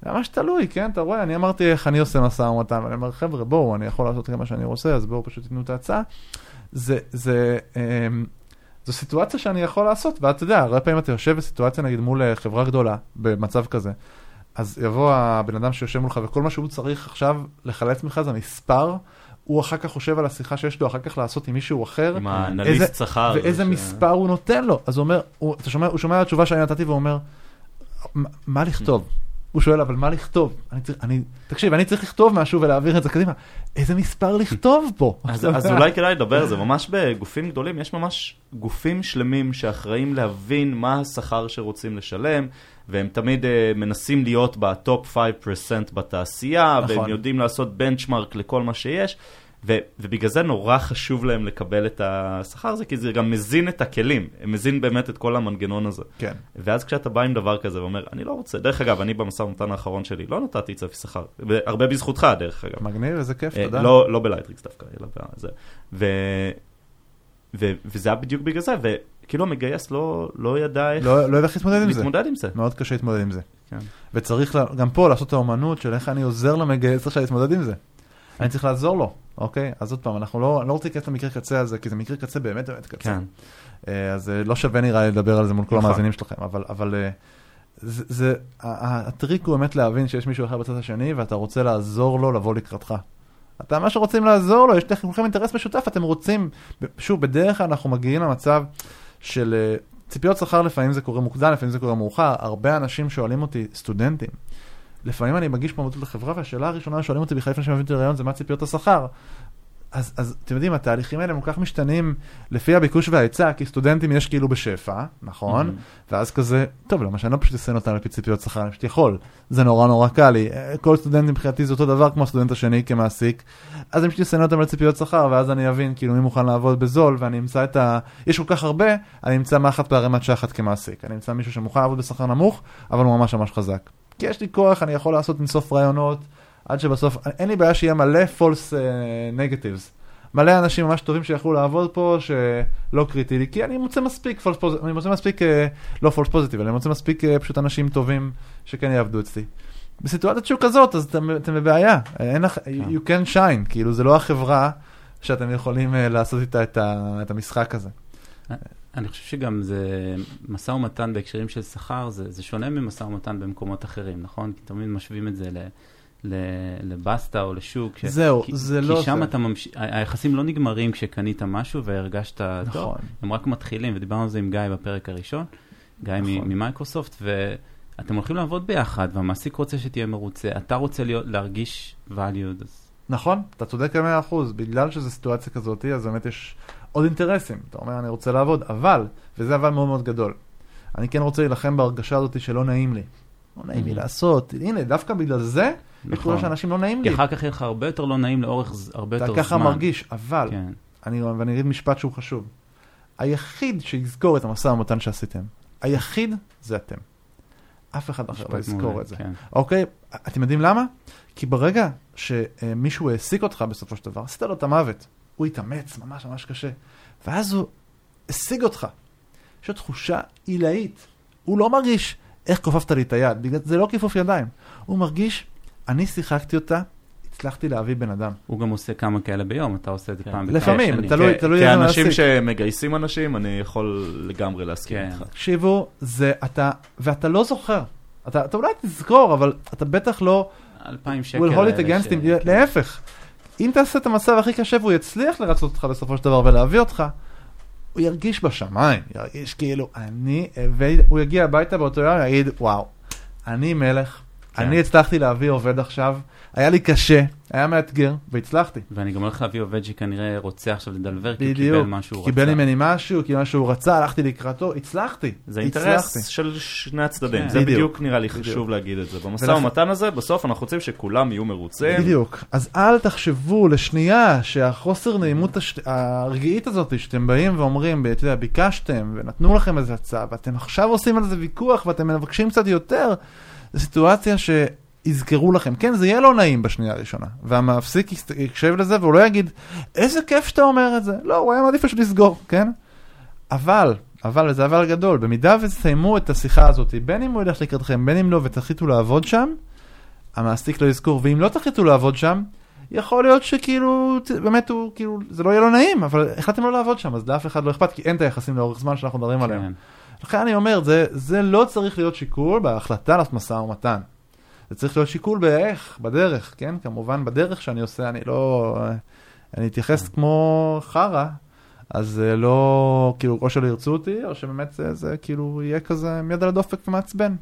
זה ממש תלוי, כן? אתה רואה, אני אמרתי איך אני עושה משא ומתן, ואני אומר, חבר'ה, בואו, אני יכול לעשות גם מה שאני רוצה, אז בואו פשוט תיתנו את ההצעה. זה, זה, אמ, זו סיטואציה שאני יכול לעשות, ואתה יודע, הרבה פעמים אתה יושב בסיטואציה, נגיד, מול אה, חברה גדולה, במצב כזה, אז יבוא הבן אדם שיושב מולך, וכל מה שהוא צריך עכשיו לחלץ ממך זה מספר, הוא אחר כך חושב על השיחה שיש לו אחר כך לעשות עם מישהו אחר, עם האנליסט שכר. ואיזה ש- מספר הוא נותן לו. אז הוא אומר, הוא, אתה שומע, הוא שומע את התשובה שאני נתתי והוא אומר, "מה- לכתוב? הוא שואל, אבל מה לכתוב? אני צריך, אני, תקשיב, אני צריך לכתוב משהו ולהעביר את זה קדימה. איזה מספר לכתוב פה? אז, אז? אולי כדאי לדבר על זה, ממש בגופים גדולים יש ממש גופים שלמים שאחראים להבין מה השכר שרוצים לשלם, והם תמיד אה, מנסים להיות ב top 5% בתעשייה, נכון. והם יודעים לעשות benchmark לכל מה שיש, ו, ובגלל זה נורא חשוב להם לקבל את השכר הזה, כי זה גם מזין את הכלים, מזין באמת את כל המנגנון הזה. כן. ואז כשאתה בא עם דבר כזה ואומר, אני לא רוצה, דרך אגב, אני במשא ומתן האחרון שלי לא נתתי צפי שכר, הרבה בזכותך דרך אגב. מגניב, איזה כיף, אה, תודה. לא, לא בלייטריקס דווקא, אלא בזה. ו, ו, וזה היה בדיוק בגלל זה, וכאילו המגייס לא, לא ידע איך לא לא יודע איך להתמודד עם זה. להתמודד עם זה. מאוד קשה להתמודד עם זה. כן. וצריך לה- גם פה לעשות את האומנות של איך אני עוזר למגייס עכשיו להתמודד עם זה. אני צריך לעזור לו, אוקיי? אז עוד פעם, אנחנו לא, אני לא רוצה להיכנס למקרה קצה הזה, כי זה מקרה קצה באמת באמת קצה. כן. אה, אז אה, לא שווה נראה לי לדבר על זה מול כל נכון. המאזינים שלכם, אבל, אבל אה, זה, זה, הטריק הוא באמת להבין שיש מישהו אחר בצד השני, ואתה רוצה לעזור לו לבוא לקראתך. אתה ממש רוצים לעזור לו, יש לכם אינטרס משותף, אתם רוצים, שוב, בדרך כלל אנחנו מגיעים למצב של, אה, ציפיות שכר לפעמים זה קורה מוקדם, לפעמים זה קורה מאוחר. הרבה אנשים שואלים אותי, סטודנטים, לפעמים אני מגיש מועמדות לחברה, והשאלה הראשונה שואלים אותי בכלל לפני מבין את הרעיון זה מה ציפיות השכר. אז, אז אתם יודעים, התהליכים האלה הם כל כך משתנים לפי הביקוש וההיצע, כי סטודנטים יש כאילו בשפע, נכון? Mm-hmm. ואז כזה, טוב, למה שאני לא פשוט אסיים אותם לפי ציפיות שכר, אני פשוט יכול. זה נורא נורא קל לי. כל סטודנט מבחינתי זה אותו דבר כמו הסטודנט השני כמעסיק. אז אני פשוט אסיים אותם לציפיות שכר, ואז אני אבין כאילו מי מוכן לעבוד בזול, ואני אמצא את ה... יש כל כך הרבה, אני אמצא מאחת בערימת שחת כמעסיק. אני אמצא מישהו שמוכן לעבוד בשכר נמוך, אבל הוא ממש ממש חזק. כי יש לי כוח, אני יכול לעשות אינסוף רעיונות, עד שבסוף, אין לי בעיה שיהיה מלא false uh, negatives. מלא אנשים ממש טובים שיכולו לעבוד פה, שלא קריטי לי, כי אני מוצא מספיק false positive, אני מוצא מספיק, uh, לא false positive, אני מוצא מספיק uh, פשוט אנשים טובים שכן יעבדו אצלי. בסיטואציית שוק כזאת, אז אתם, אתם בבעיה, אין לך, כן. you can shine, כאילו זה לא החברה שאתם יכולים uh, לעשות איתה את, ה, את המשחק הזה. אני חושב שגם זה משא ומתן בהקשרים של שכר, זה, זה שונה ממשא ומתן במקומות אחרים, נכון? כי תמיד משווים את זה ל... לבסטה או לשוק. זהו, כי, זה כי לא שם זה. אתה ממש... היחסים לא נגמרים כשקנית משהו והרגשת נכון. טוב, הם רק מתחילים, ודיברנו על זה עם גיא בפרק הראשון, גיא נכון. ממייקרוסופט, ואתם הולכים לעבוד ביחד, והמעסיק רוצה שתהיה מרוצה, אתה רוצה להיות, להרגיש valued. אז... נכון, אתה צודק במאה אחוז, בגלל שזו סיטואציה כזאת, אז באמת יש עוד אינטרסים. אתה אומר, אני רוצה לעבוד, אבל, וזה אבל מאוד מאוד גדול, אני כן רוצה להילחם בהרגשה הזאת שלא נעים לי. לא נעים לי Mhm. לעשות, הנה, דווקא בגלל זה, נכון. שאנשים לא נעים לי. כי אחר כך יהיה לך הרבה יותר לא נעים לאורך הרבה יותר אתה זמן. ככה מרגיש, אבל, כן. אני, ואני אגיד משפט שהוא חשוב. היחיד שיזכור את המשא ומתן שעשיתם, היחיד זה אתם. אף אחד אחר לא יזכור את זה. כן. אוקיי? אתם יודעים למה? כי ברגע שמישהו העסיק אותך בסופו של דבר, עשית לו את המוות. הוא התאמץ ממש ממש קשה. ואז הוא השיג אותך. יש לו תחושה עילאית. הוא לא מרגיש איך כופפת לי את היד, בגלל זה לא כיפוף ידיים. הוא מרגיש, אני שיחקתי אותה, הצלחתי להביא בן אדם. הוא גם עושה כמה כאלה ביום, אתה עושה את זה כן. פעם בכמה לפעמים, שנים. תלוי- כ- תלוי איזה כאנשים מעסיק. שמגייסים אנשים, אני יכול לגמרי להסכים כן. איתך. תקשיבו, זה אתה, ואתה לא זוכר. אתה, אתה אולי תזכור, אבל אתה בטח לא אלפיים שקל. will hold it against him, כן. להפך. אם תעשה את המצב הכי קשה והוא יצליח לרצות אותך בסופו של דבר ולהביא אותך, הוא ירגיש בשמיים, ירגיש כאילו, אני, והוא יגיע הביתה באותו יום ויגיד, וואו, אני מלך, כן. אני הצלחתי להביא עובד עכשיו, היה לי קשה, היה מאתגר, והצלחתי. ואני גם הולך להביא עובד שכנראה רוצה עכשיו לדלבר, כי הוא קיבל מה שהוא רצה. קיבל ממני משהו, קיבל מה שהוא רצה, הלכתי לקראתו, הצלחתי. זה. אינטרס של שני הצדדים, כן. זה בדיוק. נראה לי. חשוב להגיד את זה. במשא ומתן הזה, בסוף אנחנו רוצים שכולם יהיו מרוצים. בדיוק. אז אל תחשבו לשנייה שהחוסר נעימות. הרגעית הזאת, שאתם באים ואומרים, אתה יודע, ביקשתם ונתנו לכם איזה הצעה, ואתם עכשיו עושים על זה ויכוח ואתם מבקשים קצת יותר, זו סיטואציה שיזכרו לכם. כן, זה יהיה לא נעים בשנייה הראשונה, והמפסיק יקשב לזה והוא לא יגיד, איזה כיף שאתה אומר את זה. לא, הוא היה מעדיף פשוט לסגור, כן? אבל, אבל, וזה אבל גדול, במידה ותסיימו את השיחה הזאת, בין אם הוא ילך לקראתכם, בין אם לא, ותחליטו לעבוד שם, המעסיק לא יזכור, ואם לא תחליטו לעבוד שם, יכול להיות שכאילו, באמת הוא, כאילו, זה לא יהיה לו נעים, אבל החלטתם לא לעבוד שם, אז לאף אחד לא אכפת, כי אין את היחסים לאורך זמן שאנחנו מדברים עליהם. כן. לכן אני אומר, זה, זה לא צריך להיות שיקול בהחלטה לעשות משא ומתן. זה צריך להיות שיקול באיך, בדרך, כן? כמובן, בדרך שאני עושה, אני לא... אני אתייחס כמו חרא, אז זה לא, כאילו, או שלא ירצו אותי, או שבאמת זה, זה כאילו יהיה כזה עם יד על הדופק ומעצבן.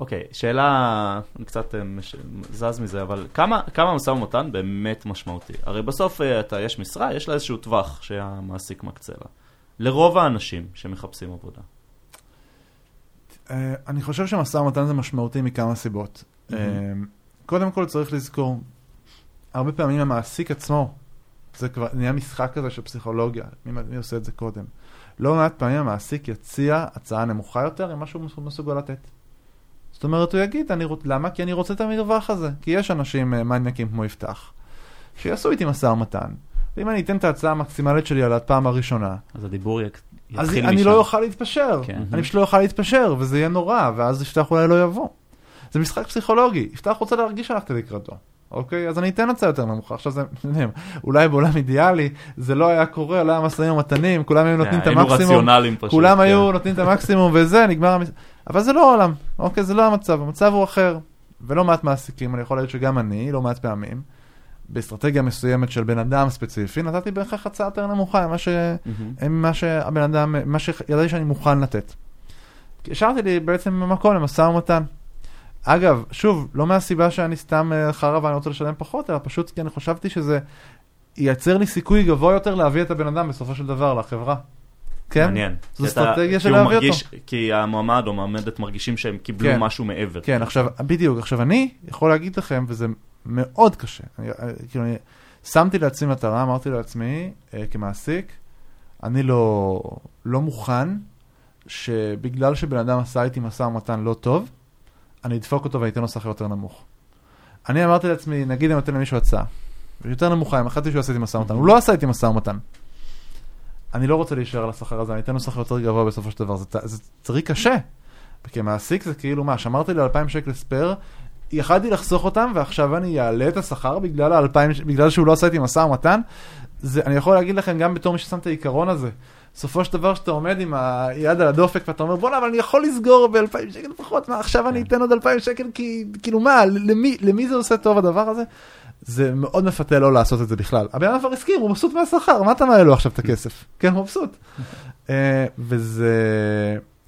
אוקיי, שאלה, אני קצת אה, מש- זז מזה, אבל כמה, כמה משא ומתן באמת משמעותי? הרי בסוף אה, אתה, יש משרה, יש לה איזשהו טווח שהמעסיק מקצה לה. לרוב האנשים שמחפשים עבודה. אה, אני חושב שמשא ומתן זה משמעותי מכמה סיבות. אה, קודם כל צריך לזכור, הרבה פעמים המעסיק עצמו, זה כבר נהיה משחק כזה של פסיכולוגיה, מי, מי עושה את זה קודם? לא מעט פעמים המעסיק יציע הצעה נמוכה יותר עם מה שהוא מסוגל לתת. זאת אומרת, הוא יגיד, אני רוצ... למה? כי אני רוצה את המרווח הזה. כי יש אנשים אה, מניאקים כמו יפתח, שיעשו איתי משא ומתן. ואם אני אתן את ההצעה המקסימלית שלי על הפעם הראשונה, אז הדיבור יק- אז יתחיל אני משם. לא אוכל להתפשר. כן. אני פשוט לא אוכל להתפשר, וזה יהיה נורא, ואז יפתח אולי לא יבוא. זה משחק פסיכולוגי, יפתח רוצה להרגיש שהלכתי לקראתו. אוקיי? אז אני אתן הצעה יותר נמוכה. עכשיו זה, אולי בעולם אידיאלי זה לא היה קורה, לא היה משאים ומתנים, כולם היו נותנים את המקסימום. כולם כן. היו נותנים את המקסימום וזה, נגמר המס... אבל זה לא העולם, אוקיי? זה לא המצב, המצב הוא אחר. ולא מעט מעסיקים, אני יכול להגיד שגם אני, לא מעט פעמים, באסטרטגיה מסוימת של בן אדם ספציפי, נתתי בהכרח הצעה יותר נמוכה ממה, ש... שהבן אדם, מה שידעתי שאני מוכן לתת. השארתי לי בעצם מקום למשא ומתן. אגב, שוב, לא מהסיבה שאני סתם אה, חרא ואני רוצה לשלם פחות, אלא פשוט כי אני חשבתי שזה ייצר לי סיכוי גבוה יותר להביא את הבן אדם בסופו של דבר לחברה. כן? מעניין. זו אסטרטגיה של להביא מרגיש- כי המועמד או המועמדת מרגישים שהם קיבלו כן. משהו מעבר. כן, עכשיו, בדיוק, עכשיו אני יכול להגיד לכם, וזה מאוד קשה, אני, אה, כאילו, אני שמתי לעצמי מטרה, אמרתי לעצמי, אה, כמעסיק, אני לא, לא מוכן שבגלל שבן אדם עשה איתי משא ומתן לא טוב, אני אדפוק אותו ואני אתן לו שכר יותר נמוך. אני אמרתי לעצמי, נגיד אני נותן למישהו הצעה, יותר נמוכה, אם החלטתי שהוא עשה איתי משא ומתן, הוא לא עשה איתי משא ומתן. אני לא רוצה להישאר על השכר הזה, אני אתן לו שכר יותר גבוה בסופו של דבר, זה, זה צריך קשה. כמעסיק זה כאילו מה, שמרתי לי 2,000 שקל ספייר, יכלתי לחסוך אותם ועכשיו אני אעלה את השכר בגלל, ה-2,000 בגלל שהוא לא עשה איתי משא ומתן? זה, אני יכול להגיד לכם גם בתור מי ששם את העיקרון הזה. בסופו של דבר שאתה עומד עם היד על הדופק ואתה אומר בואנה אבל אני יכול לסגור ב-2,000 שקל פחות, מה עכשיו אני אתן עוד 2,000 שקל כי כאילו מה, למי, למי זה עושה טוב הדבר הזה? זה מאוד מפתה לא לעשות את זה בכלל. הבן אדם כבר הסכים, הוא מבסוט מהשכר, מה אתה מעלה לו עכשיו את הכסף? כן, הוא מבסוט. אה, וזה...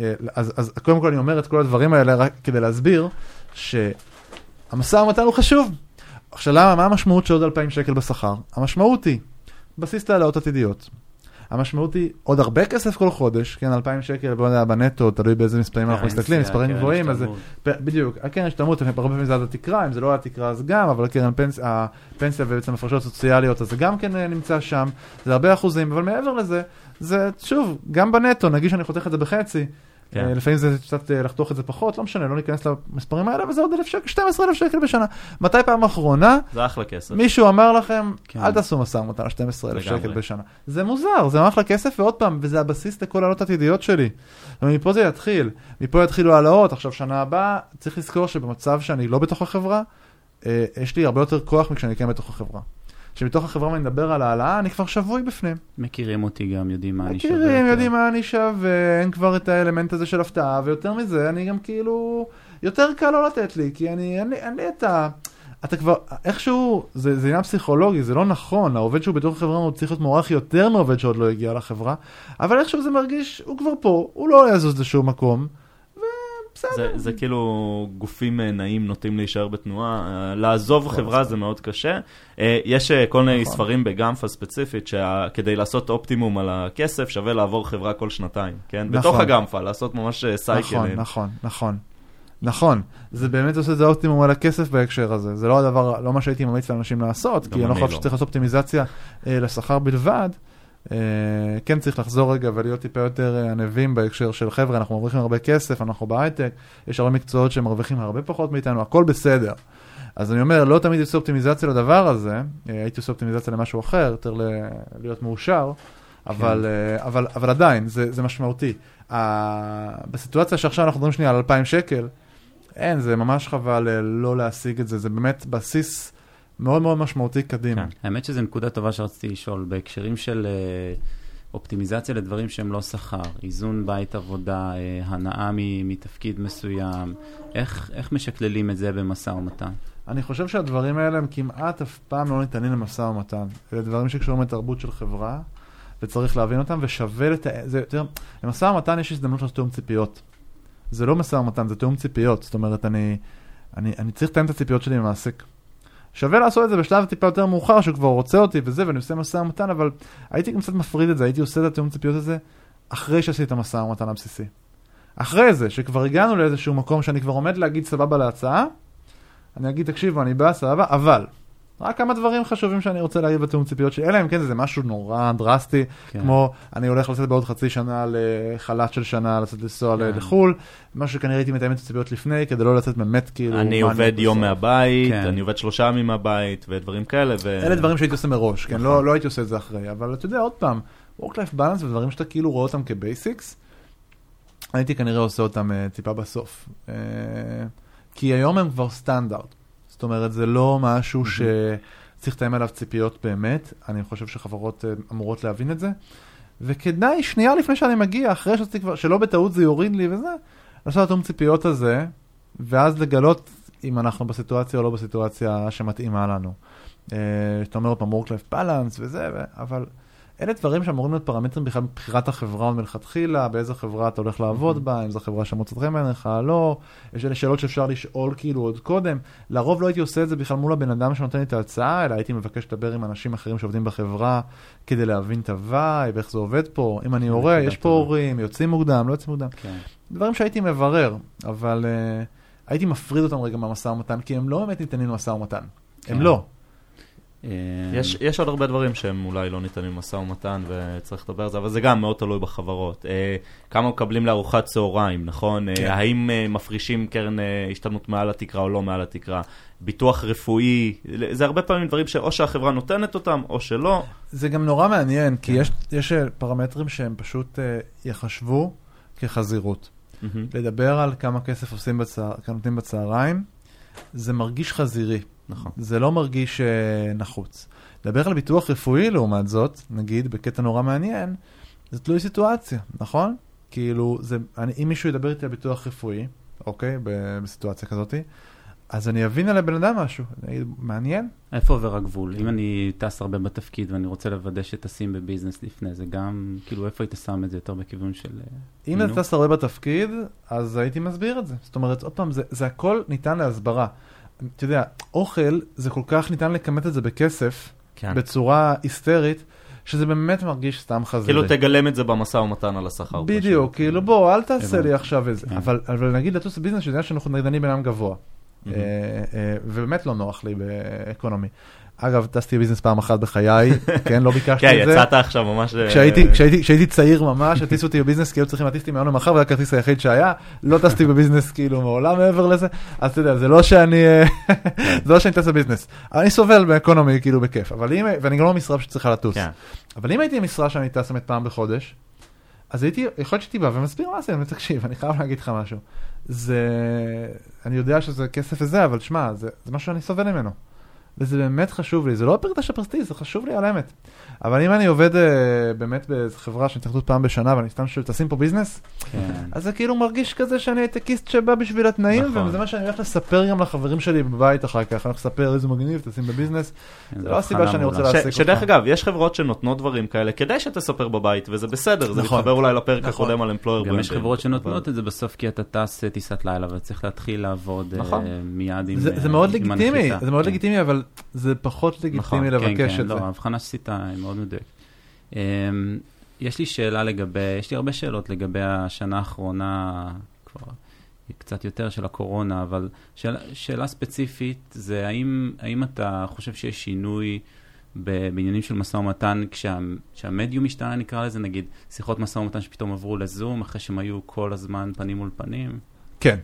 אה, אז, אז קודם כל אני אומר את כל הדברים האלה רק כדי להסביר שהמשא ומתן הוא חשוב. עכשיו למה, מה המשמעות של עוד 2,000 שקל בשכר? המשמעות היא בסיס להעלאות עתידיות. המשמעות היא עוד הרבה כסף כל חודש, כן, 2,000 שקל, בוא נדע, בנטו, תלוי באיזה מספרים אנחנו פנסיה, מסתכלים, מספרים קרן גבוהים, אז בדיוק, הקרן השתלמות, הרבה פעמים זה עד התקרה, אם זה לא עד התקרה אז גם, אבל הקרן פנס, הפנסיה ובעצם הפרשות סוציאליות, אז זה גם כן אה, נמצא שם, זה הרבה אחוזים, אבל מעבר לזה, זה שוב, גם בנטו, נגיד שאני חותך את זה בחצי, כן. אה, לפעמים זה קצת אה, לחתוך את זה פחות, לא משנה, לא ניכנס למספרים האלה, וזה עוד 1,000 שקל, 12,000 שקל בשנה. מתי פעם אחרונה זה אחלה כסף. מישהו אמר לכם, כן. אל תעשו משא ומתן על 12,000 לגמרי. שקל בשנה. זה מוזר, זה אחלה כסף, ועוד פעם, וזה הבסיס לכל העלות העתידיות שלי. ומפה זה יתחיל, מפה יתחילו העלאות, עכשיו שנה הבאה, צריך לזכור שבמצב שאני לא בתוך החברה, אה, יש לי הרבה יותר כוח מכשאני כן בתוך החברה. כשמתוך החברה ואני מדבר על העלאה, אני כבר שבוי בפנים. מכירים אותי גם, יודעים מה אני שווה. מכירים. יודעים מה אני שווה, אין כבר את האלמנט הזה של הפתעה, ויותר מזה, אני גם כאילו, יותר קל לא לתת לי, כי אני, אין לי, אין לי את ה... אתה כבר, איכשהו, זה, זה עניין פסיכולוגי, זה לא נכון, העובד שהוא בתוך החברה הוא צריך להיות מוערך יותר מעובד שעוד לא הגיע לחברה, אבל איכשהו זה מרגיש, הוא כבר פה, הוא לא יזוז לשום מקום. זה, זה כאילו גופים אה, נעים נוטים להישאר בתנועה, אה, לעזוב חברה. זה מאוד קשה. אה, יש כל מיני נכון. ספרים בגמפה ספציפית, שכדי לעשות אופטימום על הכסף שווה לעבור חברה כל שנתיים, כן? נכון. בתוך הגמפה, לעשות ממש סייקלים. נכון, נכון, נכון. נכון, זה באמת עושה את זה אופטימום על הכסף בהקשר הזה, זה לא הדבר, לא מה שהייתי ממליץ לאנשים לעשות, כי אני לא חושב לא. שצריך לעשות אופטימיזציה לשכר בלבד. אה, כן צריך לחזור רגע ולהיות טיפה יותר אה, ענבים בהקשר של חבר'ה, אנחנו מרוויחים הרבה כסף, אנחנו בהייטק, יש הרבה מקצועות שמרוויחים הרבה פחות מאיתנו, הכל בסדר. אז אני אומר, לא תמיד עושה אופטימיזציה לדבר הזה, אה, הייתי עושה אופטימיזציה למשהו אחר, יותר ל- להיות מאושר, אבל, אה, אבל, אבל עדיין, זה, זה משמעותי. בסיטואציה שעכשיו אנחנו מדברים שנייה על 2,000 שקל, אין, זה ממש חבל לא להשיג את זה, זה באמת בסיס מאוד מאוד משמעותי קדימה. כן. האמת שזו נקודה טובה שרציתי לשאול, בהקשרים של אה, אופטימיזציה לדברים שהם לא שכר, איזון בית עבודה, אה, הנאה מתפקיד מסוים, איך, איך משקללים את זה במשא ומתן? אני חושב שהדברים האלה הם כמעט אף פעם לא ניתנים למשא ומתן. אלה דברים שקשורים לתרבות של חברה, וצריך להבין אותם, ושווה לת... זה יותר... למשא ומתן יש הזדמנות לתיאום ציפיות. זה לא משא ומתן, זה תיאום ציפיות. זאת אומרת, אני, אני, אני צריך לתאם את הציפיות שלי עם המעסיק. שווה לעשות את זה בשלב טיפה יותר מאוחר, שהוא כבר רוצה אותי וזה, ואני עושה משא ומתן, אבל הייתי גם קצת מפריד את זה, הייתי עושה את התיאום ציפיות הזה אחרי שעשיתי את המשא ומתן הבסיסי. אחרי זה, שכבר הגענו לאיזשהו מקום שאני כבר עומד להגיד סבבה להצעה, אני אגיד, תקשיבו, אני בא, סבבה, אבל, רק כמה דברים חשובים שאני רוצה להגיד בתיאום ציפיות שלי, אלא אם כן זה משהו נורא דרסטי, כן. כמו אני הולך לצאת בעוד חצי שנה לחל"ת של שנה, לצאת לנסוע כן. לחו"ל, משהו שכנראה הייתי מתאם את הציפיות לפני, כדי לא לצאת באמת כאילו... אני עובד יום בסוף. מהבית, כן. אני עובד שלושה ימים מהבית, ודברים כאלה. ו... אלה דברים שהייתי עושה מראש, כן, נכון. לא, לא הייתי עושה את זה אחרי, אבל אתה יודע, עוד פעם, Work-Life Balance ודברים שאתה כאילו רואה אותם כ basics, הייתי כנראה עושה אותם אה, טיפה בסוף. אה, כי היום הם כבר סטנדרט. זאת אומרת, זה לא משהו שצריך לתאם עליו ציפיות באמת, אני חושב שחברות אה, אמורות להבין את זה. וכדאי, שנייה לפני שאני מגיע, אחרי שעשיתי כבר, שלא בטעות זה יוריד לי וזה, לעשות את התיאום ציפיות הזה, ואז לגלות אם אנחנו בסיטואציה או לא בסיטואציה שמתאימה לנו. אה, שאתה אומר עוד פעם work-life balance וזה, אבל אלה דברים שאמורים להיות פרמטרים בכלל מבחירת החברה מלכתחילה, באיזה חברה אתה הולך לעבוד בה, אם זו חברה שמוצאת חן בעיניך, לא, יש אלה שאלות שאפשר לשאול כאילו עוד קודם. לרוב לא הייתי עושה את זה בכלל מול הבן אדם שנותן לי את ההצעה, אלא הייתי מבקש לדבר עם אנשים אחרים שעובדים בחברה, כדי להבין את ה vibe, איך זה עובד פה, אם אני הורה, יש פה. הורים, יוצאים מוקדם, לא יוצאים מוקדם. כן. דברים שהייתי מברר, אבל uh, הייתי מפריד אותם רגע מהמשא ומתן, כי הם לא באמת ניתנים למשא ומתן. הם כן. לא. אה, יש, יש עוד הרבה דברים שהם אולי לא ניתנים למשא ומתן וצריך לדבר על זה, אבל זה גם מאוד תלוי בחברות. אה, כמה מקבלים לארוחת צהריים, נכון? כן. אה, האם אה, מפרישים קרן אה, השתלמות מעל התקרה או לא מעל התקרה? ביטוח רפואי, זה הרבה פעמים דברים שאו שהחברה נותנת אותם או שלא. זה גם נורא מעניין, כי כן. יש, יש פרמטרים שהם פשוט uh, יחשבו כחזירות. מהמם. לדבר על כמה כסף עושים בצה... נותנים בצהריים, זה מרגיש חזירי, נכון. זה לא מרגיש uh, נחוץ. לדבר על ביטוח רפואי לעומת זאת, נגיד, בקטע נורא מעניין, זה תלוי סיטואציה, נכון? כאילו, זה, אני, אם מישהו ידבר איתי על ביטוח רפואי, אוקיי, בסיטואציה כזאתי, אז אני אבין על הבן אדם משהו, אני אגיד, מעניין, איפה עובר הגבול? אם אני טס הרבה בתפקיד ואני רוצה לוודא שטסים בביזנס לפני זה, גם, כאילו, איפה היית שם את זה יותר בכיוון של... אה, אם. אתה טס הרבה בתפקיד, אז הייתי מסביר את זה. זאת אומרת, עוד פעם, זה, זה הכל ניתן להסברה. אתה יודע, אוכל, זה כל כך ניתן לכמת את זה בכסף, כן. בצורה היסטרית, שזה באמת מרגיש סתם חזירי. כאילו תגלם את זה במשא ומתן על השכר. בדיוק, פשוט. כאילו בוא, אל תעשה. לי עכשיו איזה. כן. אבל, אבל נגיד לטוס בביזנס, שזה שאנחנו נגדנים אדם גבוה. מהמם. אה, אה, ובאמת לא נוח לי ב economy. אגב, טסתי ב business פעם אחת בחיי, כן, לא ביקשתי כן, את זה. יצאת עכשיו ממש... אה, כשהייתי, צעיר ממש, הטיסו אותי ב business, כי היו צריכים להטיס אותי מהיום למחר, וזה הכרטיס היחיד שהיה. לא טסתי ב business כאילו מעולם מעבר לזה, אז אתה יודע, זה לא שאני, אה, זה לא שאני טס ב business. אני סובל ב economy כאילו בכיף, אבל אם, ואני גם לא משרה שצריכה לטוס. כן. אבל אם הייתי משרה שאני טס באמת פעם בחודש, אז הייתי, יכול להיות שהייתי בא ומסביר מה זה, אני אומר, תקשיב, אני חייב להגיד לך משהו. זה, אני יודע שזה כסף וזה, אבל שמע, זה, זה משהו שאני סובל ממנו. וזה באמת חשוב לי, זה לא קטע של פרסטיז'ה, זה חשוב לי על האמת. אבל אם אני עובד אה, באמת באיזו חברה שאני צריך לעשות פעם בשנה ואני סתם שואל, תשים פה business, כן. אז זה כאילו מרגיש כזה שאני הייטקיסט שבא בשביל התנאים, נכון. וזה מה שאני הולך לספר גם לחברים שלי בבית אחר כך, אני הולך לספר איזה מגניב, תשים ב business. כן, זה לא הסיבה שאני רוצה. להעסיק ש- שדרך אותך. אגב, יש חברות שנותנות דברים כאלה כדי שתספר בבית, וזה בסדר, זה נכון. מתחבר אולי לפרק נכון. הקודם על employer גם יש חברות שנותנות את זה בסוף כי אתה טס אה, טיסת לילה וצריך להתחיל לעבוד אה, נכון. מיד עם זה, זה מאוד עם לגיטימי, הנחיתה. זה מאוד כן. לגיטימי, אבל זה פחות לגיטימי נכון, לבקש כן, את כן, זה. לא, ההבחנה שעשית היא מאוד מדויקת. אמ, יש לי שאלה לגבי, יש לי הרבה שאלות לגבי השנה האחרונה, כבר קצת יותר של הקורונה, אבל שאלה, שאלה ספציפית זה האם, האם אתה חושב שיש שינוי בעניינים של משא ומתן כשה, כשהמדיום השתנה נקרא לזה, נגיד שיחות משא ומתן שפתאום עברו לזום אחרי שהם היו כל הזמן פנים מול פנים? כן,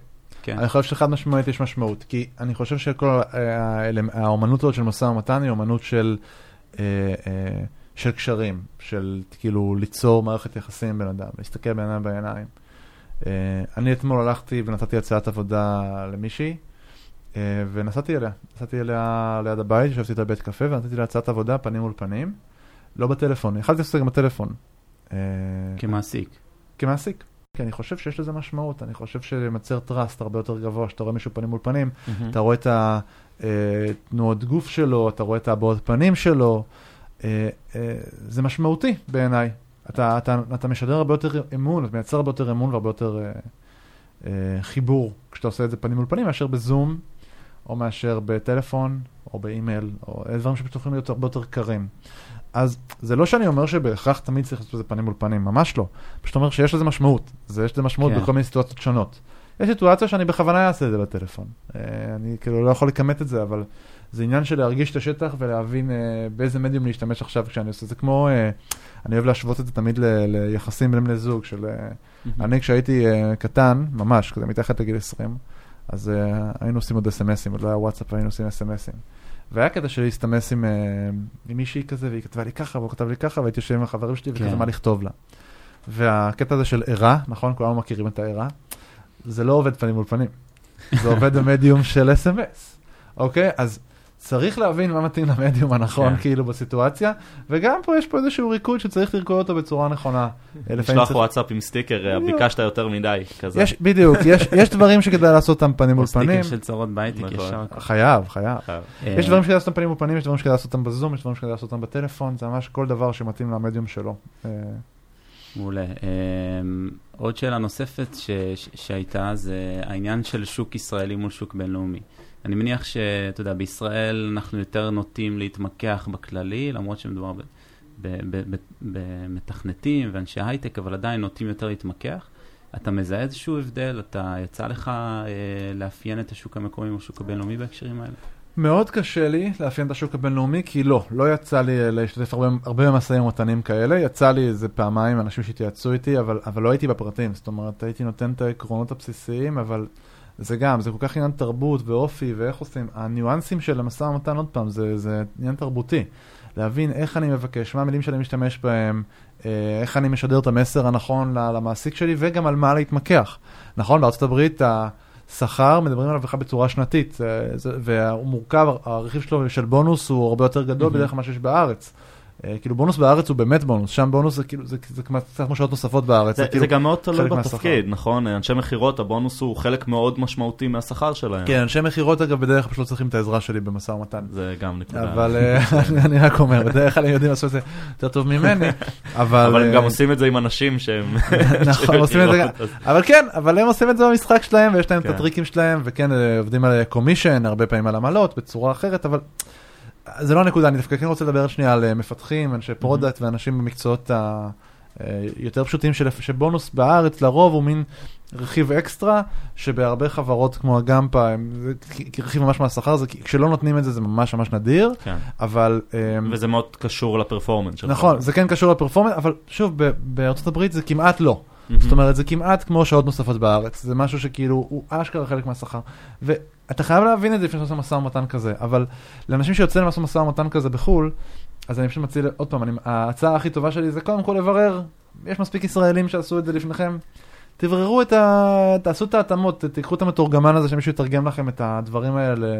כן, אני חושב שחד משמעית יש משמעות, כי אני חושב שכל אה, האומנות הזאת של משא ומתן היא אומנות של, אה, אה, של קשרים, של כאילו ליצור מערכת יחסים עם בן אדם, להסתכל בן אדם בעיניים. אה, אני אתמול הלכתי ונתתי הצעת עבודה למישהי, אה, ונסעתי אליה, נסעתי אליה ליד הבית, ישבתי איתה בבית קפה ונתתי לה הצעת עבודה פנים מול פנים, לא בטלפון, יכלתי לעשות את זה גם בטלפון. אה, כמעסיק. כמעסיק. כי אני חושב שיש לזה משמעות, אני חושב שמייצר טראסט הרבה יותר גבוה, שאתה רואה מישהו פנים מול פנים, מהמם. אתה רואה את התנועות גוף שלו, אתה רואה את הבעות פנים שלו, אה, אה, זה משמעותי בעיניי. אתה, אתה, אתה משדר הרבה יותר אמון, אתה מייצר הרבה יותר אמון והרבה יותר אה, אה, חיבור כשאתה עושה את זה פנים מול פנים, מאשר בזום, או מאשר בטלפון, או באימייל, או דברים שפשוט יכולים להיות הרבה יותר קרים. אז זה לא שאני אומר שבהכרח תמיד צריך לעשות את זה פנים מול פנים, ממש לא. פשוט אומר שיש לזה משמעות, זה יש לזה משמעות כן. בכל מיני סיטואציות שונות. יש סיטואציה שאני בכוונה אעשה את זה בטלפון. אה, אני כאילו לא יכול לכמת את זה, אבל זה עניין של להרגיש את השטח ולהבין אה, באיזה מדיום להשתמש עכשיו כשאני עושה את זה. כמו, אה, אני אוהב להשוות את זה תמיד ל- ליחסים בין בני זוג, של... אני כשהייתי קטן, ממש, כזה מתחת לגיל 20, אז היינו עושים עוד אסמסים, עוד לא היה וואטסאפ, היינו עושים אסמסים. והיה קטע שלי להסתמס עם, אה, עם מישהי כזה, והיא כתבה לי ככה, והוא כתב לי ככה, והייתי יושב עם החברים שלי וכזה כן. מה לכתוב לה. והקטע הזה של ערה, נכון? כולנו מכירים את הערה, זה לא עובד פנים מול פנים. זה עובד במדיום של אס.אם.אס, אוקיי? אז צריך להבין מה מתאים למדיום הנכון, כן. כאילו, בסיטואציה, וגם פה יש פה איזשהו ריקוד שצריך לרקוד אותו בצורה נכונה. לשלוח וואטסאפ עם סטיקר, אה. ביקשת יותר מדי, כזה. יש, בדיוק, יש, יש דברים שכדאי לעשות אותם פנים מול או סטיקר פנים. של צרות בהייטק נכון. ישר. חייב, חייב. יש דברים שכדאי לעשות אותם פנים מול פנים, יש דברים שכדאי לעשות אותם בזום, יש דברים שכדאי לעשות אותם בטלפון, זה ממש כל דבר שמתאים למדיום שלו. אה, מעולה. אמ, עוד שאלה נוספת שהייתה, זה העניין של שוק ישראלי מול שוק בינלאומי. אני מניח שאתה יודע, בישראל אנחנו יותר נוטים להתמקח בכללי, למרות שמדובר במתכנתים ואנשי הייטק, אבל עדיין נוטים יותר להתמקח. אתה מזהה איזשהו הבדל? אתה יצא לך אה, לאפיין את השוק המקומי או השוק הבינלאומי בהקשרים האלה? מאוד קשה לי לאפיין את השוק הבינלאומי, כי לא, לא יצא לי אה, להשתתף הרבה, הרבה במשאים ומתנים כאלה, יצא לי איזה פעמיים אנשים שהתייעצו איתי, אבל, אבל לא הייתי בפרטים, זאת אומרת, הייתי נותן את העקרונות הבסיסיים, אבל זה גם, זה כל כך עניין תרבות ואופי ואיך עושים, הניואנסים של המשא ומתן, עוד פעם, זה, זה עניין תרבותי. להבין איך אני מבקש, מה המילים שאני משתמש בהם, אה, איך אני משדר את המסר הנכון למעסיק שלי, וגם על מה להתמקח. נכון, בארצות הברית השכר, מדברים עליו בכלל בצורה שנתית, והוא מורכב, הרכיב שלו של בונוס הוא הרבה יותר גדול Mhm. בדרך כלל ממה שיש בארץ. אה, כאילו בונוס בארץ הוא באמת בונוס, שם בונוס זה כאילו, זה זה כמעט קצת כמו שעות נוספות בארץ. זה, כאילו- זה גם מאוד תלוי בתפקיד, נכון? אנשי מכירות, הבונוס הוא חלק מאוד משמעותי מהשכר שלהם. כן, אנשי מכירות אגב בדרך כלל פשוט לא צריכים את העזרה שלי במשא ומתן. זה גם נקודה. אבל אה, אני- רק אומר, בדרך כלל הם יודעים לעשות את זה יותר טוב ממני, אבל... אבל הם אה, גם עושים את זה עם אנשים שהם... נכון, עושים את זה גם. אבל כן, אבל הם עושים את זה במשחק שלהם, ויש להם את כן. הטריקים שלהם, וכן, עובדים על commission, הרבה פעמים על עמלות, בצורה אחרת, אבל זה לא הנקודה, אני דווקא כן רוצה לדבר שנייה על אה, מפתחים, אנשי product ואנשים במקצועות היותר פשוטים, של- שבונוס בארץ לרוב הוא מין רכיב אקסטרה, שבהרבה חברות כמו הגמפה, הם- רכיב ממש מהשכר, זה כשלא נותנים את זה זה ממש ממש נדיר, כן. אבל... אה, וזה מאוד קשור לפרפורמנס שלך. נכון, זה כן קשור לפרפורמנס, אבל שוב, בארצות הברית זה כמעט לא. מהמם. זאת אומרת, זה כמעט כמו שעות נוספות בארץ, זה משהו שכאילו, הוא אשכרה חלק מהשכר. ואתה חייב להבין את זה לפני שאתה עושה משא ומתן כזה, אבל לאנשים שיוצאים לעשות משא ומתן כזה בחו"ל, אז אני פשוט מציע, עוד פעם, אני, ההצעה הכי טובה שלי זה קודם כל לברר, יש מספיק ישראלים שעשו את זה לפניכם, תבררו את ה... תעשו את ההתאמות, תיקחו את המתורגמן הזה שמישהו יתרגם לכם את הדברים האלה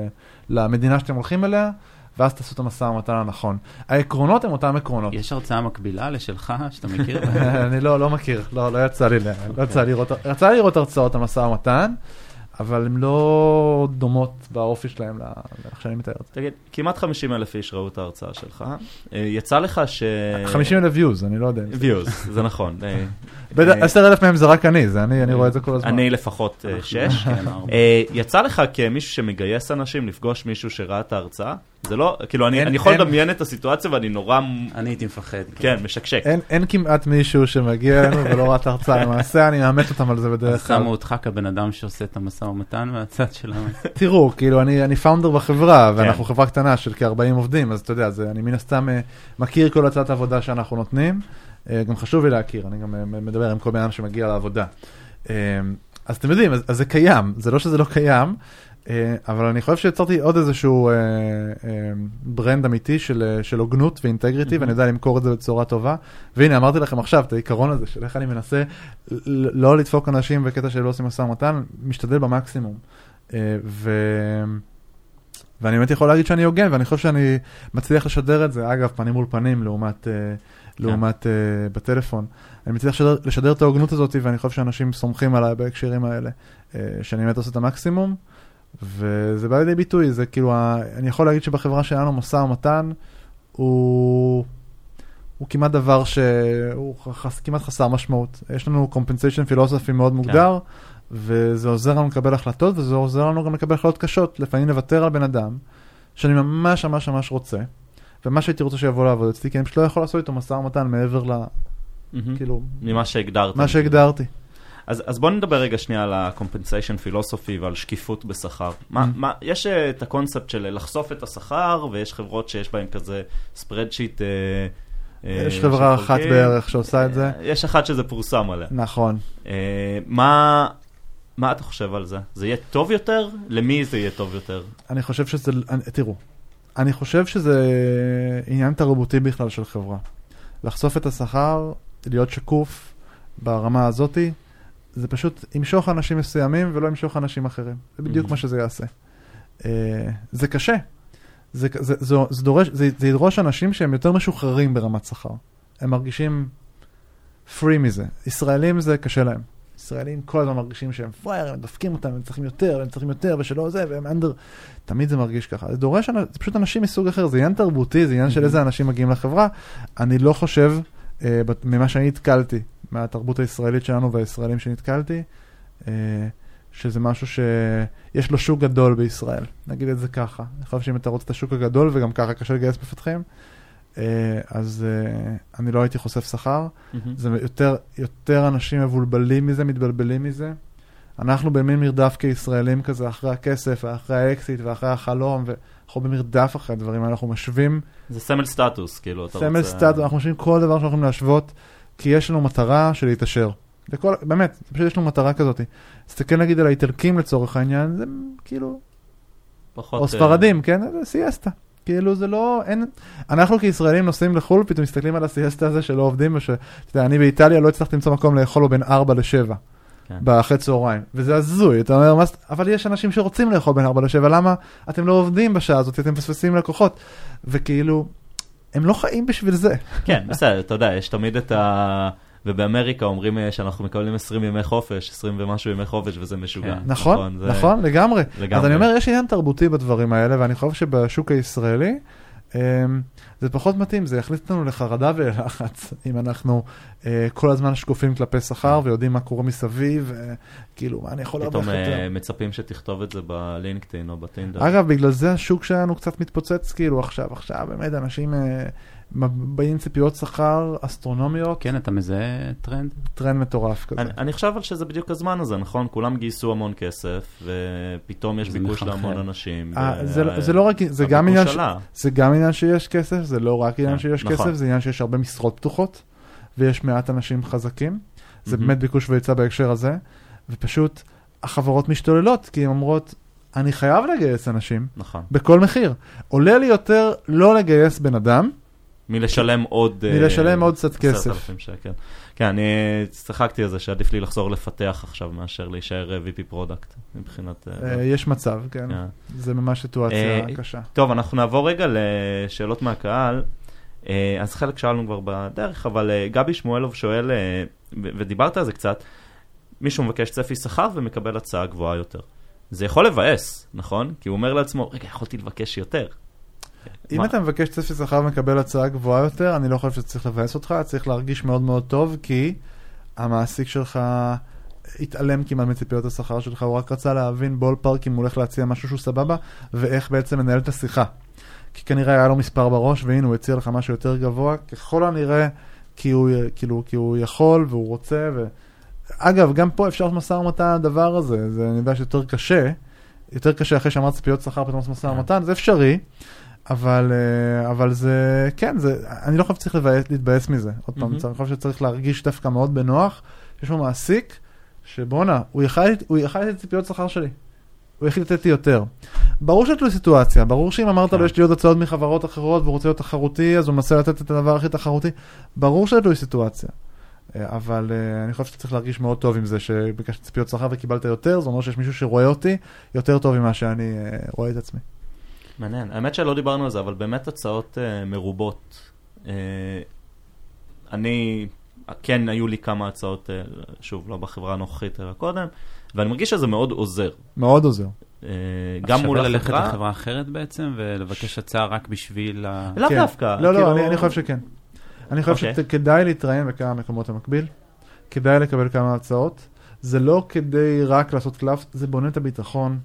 למדינה שאתם הולכים אליה, ואז תעשו את המשא ומתן הנכון. העקרונות הם אותם עקרונות. יש הרצאה מקבילה לשלך שאתה מכיר? אני לא, לא מכיר, לא, לא יצא לי, לא יצא לי לראות, הרצאות על משא ומתן, אבל הן לא דומות באופי שלהם לאיך שאני מתאר את זה. תגיד, כמעט 50 אלף איש ראו את ההרצאה שלך. אה, יצא לך ש... 50 אלף views, אני לא יודע. views, זה נכון. אה, 10 אלף מהם זה רק אני, זה אני, אני רואה את זה כל הזמן. אני לפחות אה, שש. כן, ארבע. אה, יצא לך כמישהו שמגייס אנשים לפגוש מישהו שראה את ההרצאה? זה לא, כאילו, אני אין- אני יכול אין- לדמיין את הסיטואציה ואני נורא, אני הייתי מפחד. כן, משקשק. אין, אין כמעט מישהו שמגיע אלינו ולא ראה את ההרצאה, למעשה אני מאמת אותם על זה בדרך כלל. שמו אותך כבן אדם שעושה את המשא ומתן מהצד שלנו. תראו, כאילו, אני, אני פאונדר בחברה, כן. ואנחנו חברה קטנה של כ-40 עובדים, אז אתה יודע, זה, אני מן הסתם מכיר כל הצעת עבודה שאנחנו נותנים. אה, גם חשוב לי להכיר, אני גם אה, מדבר עם כל בן אדם שמגיע לעבודה. אה, אז אתם יודעים, אז, אז זה קיים, זה לא שזה לא קיים, אבל אני חושב שיצרתי עוד איזשהו ברנד אמיתי של, של הוגנות ואינטגריטי, Mhm. ואני יודע למכור את זה בצורה טובה. והנה, אמרתי לכם עכשיו את העיקרון הזה של איך אני מנסה לא לדפוק אנשים בקטע שלא עושים משא ומתן, משתדל במקסימום. ו... ואני באמת יכול להגיד שאני הוגן, ואני חושב שאני מצליח לשדר את זה, אגב, פנים מול פנים, לעומת, לעומת אה, בטלפון. אני מצליח לשדר, לשדר את ההוגנות הזאת, ואני חושב שאנשים סומכים עליי בהקשרים האלה, אה, שאני באמת עושה את המקסימום, וזה בא לידי ביטוי, זה כאילו, ה- אני יכול להגיד שבחברה שלנו משא ומתן הוא... הוא כמעט דבר שהוא חס, כמעט חסר משמעות. יש לנו compensation philosophy מאוד מוגדר, וזה עוזר לנו לקבל החלטות, וזה עוזר לנו גם לקבל החלטות קשות. לפעמים לוותר על בן אדם, שאני ממש ממש ממש רוצה, ומה שהייתי רוצה שיבוא לעבוד אצלי, כי אני פשוט לא יכול לעשות איתו משא ומתן מעבר ל... כאילו, ממה שהגדרת. מה שהגדרתי. אז, אז בוא נדבר רגע שנייה על ה-compensation philosophy ועל שקיפות בשכר. מה, Mm. מה, יש אה, את הקונספט של לחשוף את השכר, ויש חברות שיש בהן כזה spreadsheet. אה, יש חברה שחולקים. אחת בערך שעושה את זה. יש אחת שזה פורסם עליה. נכון. אה, מה, מה אתה חושב על זה? זה יהיה טוב יותר? למי זה יהיה טוב יותר? אני חושב שזה, אני, תראו, אני חושב שזה עניין תרבותי בכלל של חברה. לחשוף את השכר, להיות שקוף ברמה הזאתי, זה פשוט ימשוך אנשים מסוימים ולא ימשוך אנשים אחרים. זה בדיוק Mhm. מה שזה יעשה. אה, זה קשה. זה, זה, זה, זה, דורש, זה, זה ידרוש אנשים שהם יותר משוחררים ברמת שכר. הם מרגישים free מזה. ישראלים זה קשה להם. ישראלים כל הזמן מרגישים שהם פראייר, הם דופקים אותם, הם צריכים יותר, הם צריכים יותר, ושלא זה, והם אנדר... תמיד זה מרגיש ככה. זה דורש, זה פשוט אנשים מסוג אחר, זה עניין תרבותי, זה עניין של איזה אנשים מגיעים לחברה. אני לא חושב, אה, ממה שאני נתקלתי, מהתרבות הישראלית שלנו והישראלים שנתקלתי, אה, שזה משהו שיש לו שוק גדול בישראל, נגיד את זה ככה. אני חושב שאם אתה רוצה את השוק הגדול, וגם ככה קשה לגייס מפתחים, אז אה, אני לא הייתי חושף שכר. זה יותר, יותר אנשים מבולבלים מזה, מתבלבלים מזה. אנחנו במין מרדף כישראלים כזה, אחרי הכסף, ואחרי האקסיט, ואחרי החלום, ואנחנו במרדף אחרי הדברים האלה, אנחנו משווים... זה סמל סטטוס, כאילו, אתה רוצה... סמל סטטוס, אנחנו משווים כל דבר שאנחנו יכולים להשוות, כי יש לנו מטרה של להתעשר. לכל, באמת, פשוט יש לנו מטרה כזאת. תסתכל נגיד על האיטלקים לצורך העניין, זה כאילו... פחות... או אה, ספרדים, כן? זה סיאסטה. כאילו זה לא, אין, אנחנו כישראלים נוסעים לחו"ל, פתאום מסתכלים על הסיאסטה הזה שלא עובדים, ושאתה יודע, אני באיטליה לא הצלחתי למצוא מקום לאכול לו בין 4 ל-7. כן. באחרי צהריים, וזה הזוי, אתה אומר, מה, אבל יש אנשים שרוצים לאכול בין 4 ל-7, למה אתם לא עובדים בשעה הזאת, אתם מפספסים לקוחות, וכאילו, הם לא חיים בשביל זה. כן, בסדר, אתה יודע, יש תמיד את ה... ובאמריקה אומרים אה, שאנחנו מקבלים 20 ימי חופש, 20 ומשהו ימי חופש, וזה משוגע. כן. נכון, נכון, זה... נכון, לגמרי. לגמרי. אז אני אומר, יש עניין תרבותי בדברים האלה, ואני חושב שבשוק הישראלי, אמ, זה פחות מתאים, זה יכניס אותנו לחרדה ולחץ, אם אנחנו אה, כל הזמן שקופים כלפי שכר ויודעים מה קורה מסביב, כאילו, מה אני יכול להרוויח יותר. פתאום מצפים שתכתוב את זה בלינקדאין או בטינדר. אגב, בגלל זה השוק שלנו קצת מתפוצץ, כאילו, עכשיו, עכשיו, באמת, אנשים... Uh, באים ציפיות שכר אסטרונומיות. כן, אתה מזהה טרנד? טרנד מטורף כזה. אני, אני חושב על שזה בדיוק הזמן הזה, נכון? כולם גייסו המון כסף, ופתאום יש ביקוש להמון אנשים. 아, ו... זה, לא- זה לא רק, זה גם, עניין ש... זה גם עניין שיש כסף, זה לא רק עניין כן, שיש נכון. כסף, זה עניין שיש הרבה משרות פתוחות, ויש מעט אנשים חזקים. זה mm-hmm. באמת ביקוש והיצע בהקשר הזה, ופשוט החברות משתוללות, כי הן אומרות, אני חייב לגייס אנשים, נכון. בכל מחיר. עולה לי יותר לא לגייס בן אדם, מלשלם עוד... מלשלם uh, עוד קצת כסף. שקל. כן, אני צחקתי על זה שעדיף לי לחזור לפתח עכשיו מאשר להישאר אה, VP product מבחינת... אה, יש מצב, כן. Yeah. זה ממש סיטואציה קשה. טוב, אנחנו נעבור רגע לשאלות מהקהל. אז חלק שאלנו כבר בדרך, אבל גבי שמואלוב שואל, ודיברת על זה קצת, מישהו מבקש צפי שכר ומקבל הצעה גבוהה יותר. זה יכול לבאס, נכון? כי הוא אומר לעצמו, רגע, יכולתי לבקש יותר. אם אתה מבקש צפי שכר ומקבל הצעה גבוהה יותר, אני לא חושב שצריך לבאס אותך, צריך להרגיש מאוד מאוד טוב, כי המעסיק שלך התעלם כמעט מציפיות השכר שלך, הוא רק רצה להבין בול פארק אם הוא הולך להציע משהו שהוא סבבה, ואיך בעצם לנהל את השיחה. כי כנראה היה לו מספר בראש, והנה הוא הציע לך משהו יותר גבוה, ככל הנראה, כי הוא, כאילו, כי הוא יכול והוא רוצה, ו... אגב, גם פה אפשר משא ומתן על הדבר הזה, זה אני יודע שיותר קשה, יותר קשה אחרי שאמרת ציפיות שכר פתאום משא ומתן, זה אפשרי. אבל, אה, אבל זה, כן, זה, אני לא חושב שצריך להתבאס מזה. עוד פעם, אני חושב שצריך להרגיש דווקא מאוד בנוח. יש לו מעסיק, שבואנה, הוא יכל את ציפיות שכר שלי. הוא החליט לתת לי יותר. ברור שיש לו סיטואציה, ברור שאם אמרת לו כן. יש לי עוד הצעות מחברות אחרות והוא רוצה להיות תחרותי, אז הוא מנסה לתת את הדבר הכי תחרותי. ברור שיש לו סיטואציה. אה, אבל uh, אני חושב שצריך להרגיש מאוד טוב עם זה שביקשתי ציפיות שכר וקיבלת יותר, זה אומר שיש מישהו שרואה אותי יותר טוב ממה שאני uh, רואה את עצמי. מעניין. האמת שלא דיברנו על זה, אבל באמת הצעות uh, מרובות. Uh, אני, כן היו לי כמה הצעות, uh, שוב, לא בחברה הנוכחית, אלא קודם, ואני מרגיש שזה מאוד עוזר. מאוד עוזר. גם מול החברה... ללכת לחברה אחרת בעצם, ולבקש הצעה רק בשביל ה... לאו כן. דווקא. לא, לא, כאילו... אני, אני חושב שכן. אני חושב. אוקיי. שכדאי להתראיין בכמה מקומות במקביל, כדאי לקבל כמה הצעות. זה לא כדי רק לעשות קלף, זה בונה את הביטחון.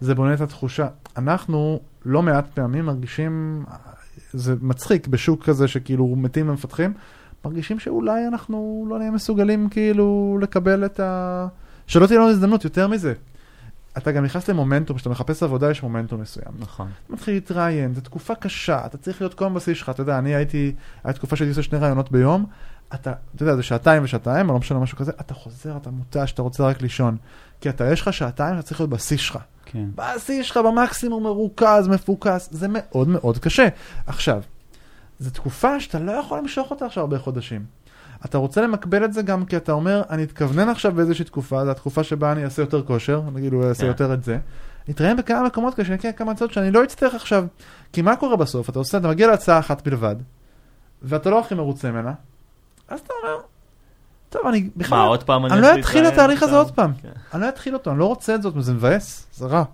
זה בונה את התחושה. אנחנו לא מעט פעמים מרגישים, זה מצחיק בשוק כזה שכאילו מתים ומפתחים, מרגישים שאולי אנחנו לא נהיה מסוגלים כאילו לקבל את ה... שלא תהיה לנו הזדמנות, יותר מזה. אתה גם נכנס למומנטום, כשאתה מחפש עבודה יש מומנטום מסוים. נכון. אתה מתחיל להתראיין, זו תקופה קשה, אתה צריך להיות כל הבסיס שלך, אתה יודע, אני הייתי, הייתה תקופה שהייתי עושה שני ראיונות ביום, אתה, אתה יודע, זה שעתיים ושעתיים, או לא משנה משהו כזה, אתה חוזר, אתה מותש, אתה רוצה רק לישון. כי אתה, יש לך שעתיים, אתה צריך להיות בשיא שלך. כן. בשיא שלך במקסימום מרוכז, מפוקס, זה מאוד מאוד קשה. עכשיו, זו תקופה שאתה לא יכול למשוך אותה עכשיו הרבה חודשים. אתה רוצה למקבל את זה גם כי אתה אומר, אני אתכוונן עכשיו באיזושהי תקופה, זו התקופה שבה אני אעשה יותר כושר, נגיד הוא יעשה כן. יותר את זה. נתראיין בכמה מקומות כדי שנגיע כמה הצעות שאני לא אצטרך עכשיו. כי מה קורה בסוף? אתה עושה, אתה מגיע להצעה אחת בלבד, ואתה לא הכי מרוצה ממנה, אז אתה אומר, טוב, אני בכלל, מה, עוד פעם אני לא יש אתחיל את התהליך הזה? עוד פעם. כן. אני לא אתחיל אותו, אני לא רוצה את זאת, זה מבאס, זה רע.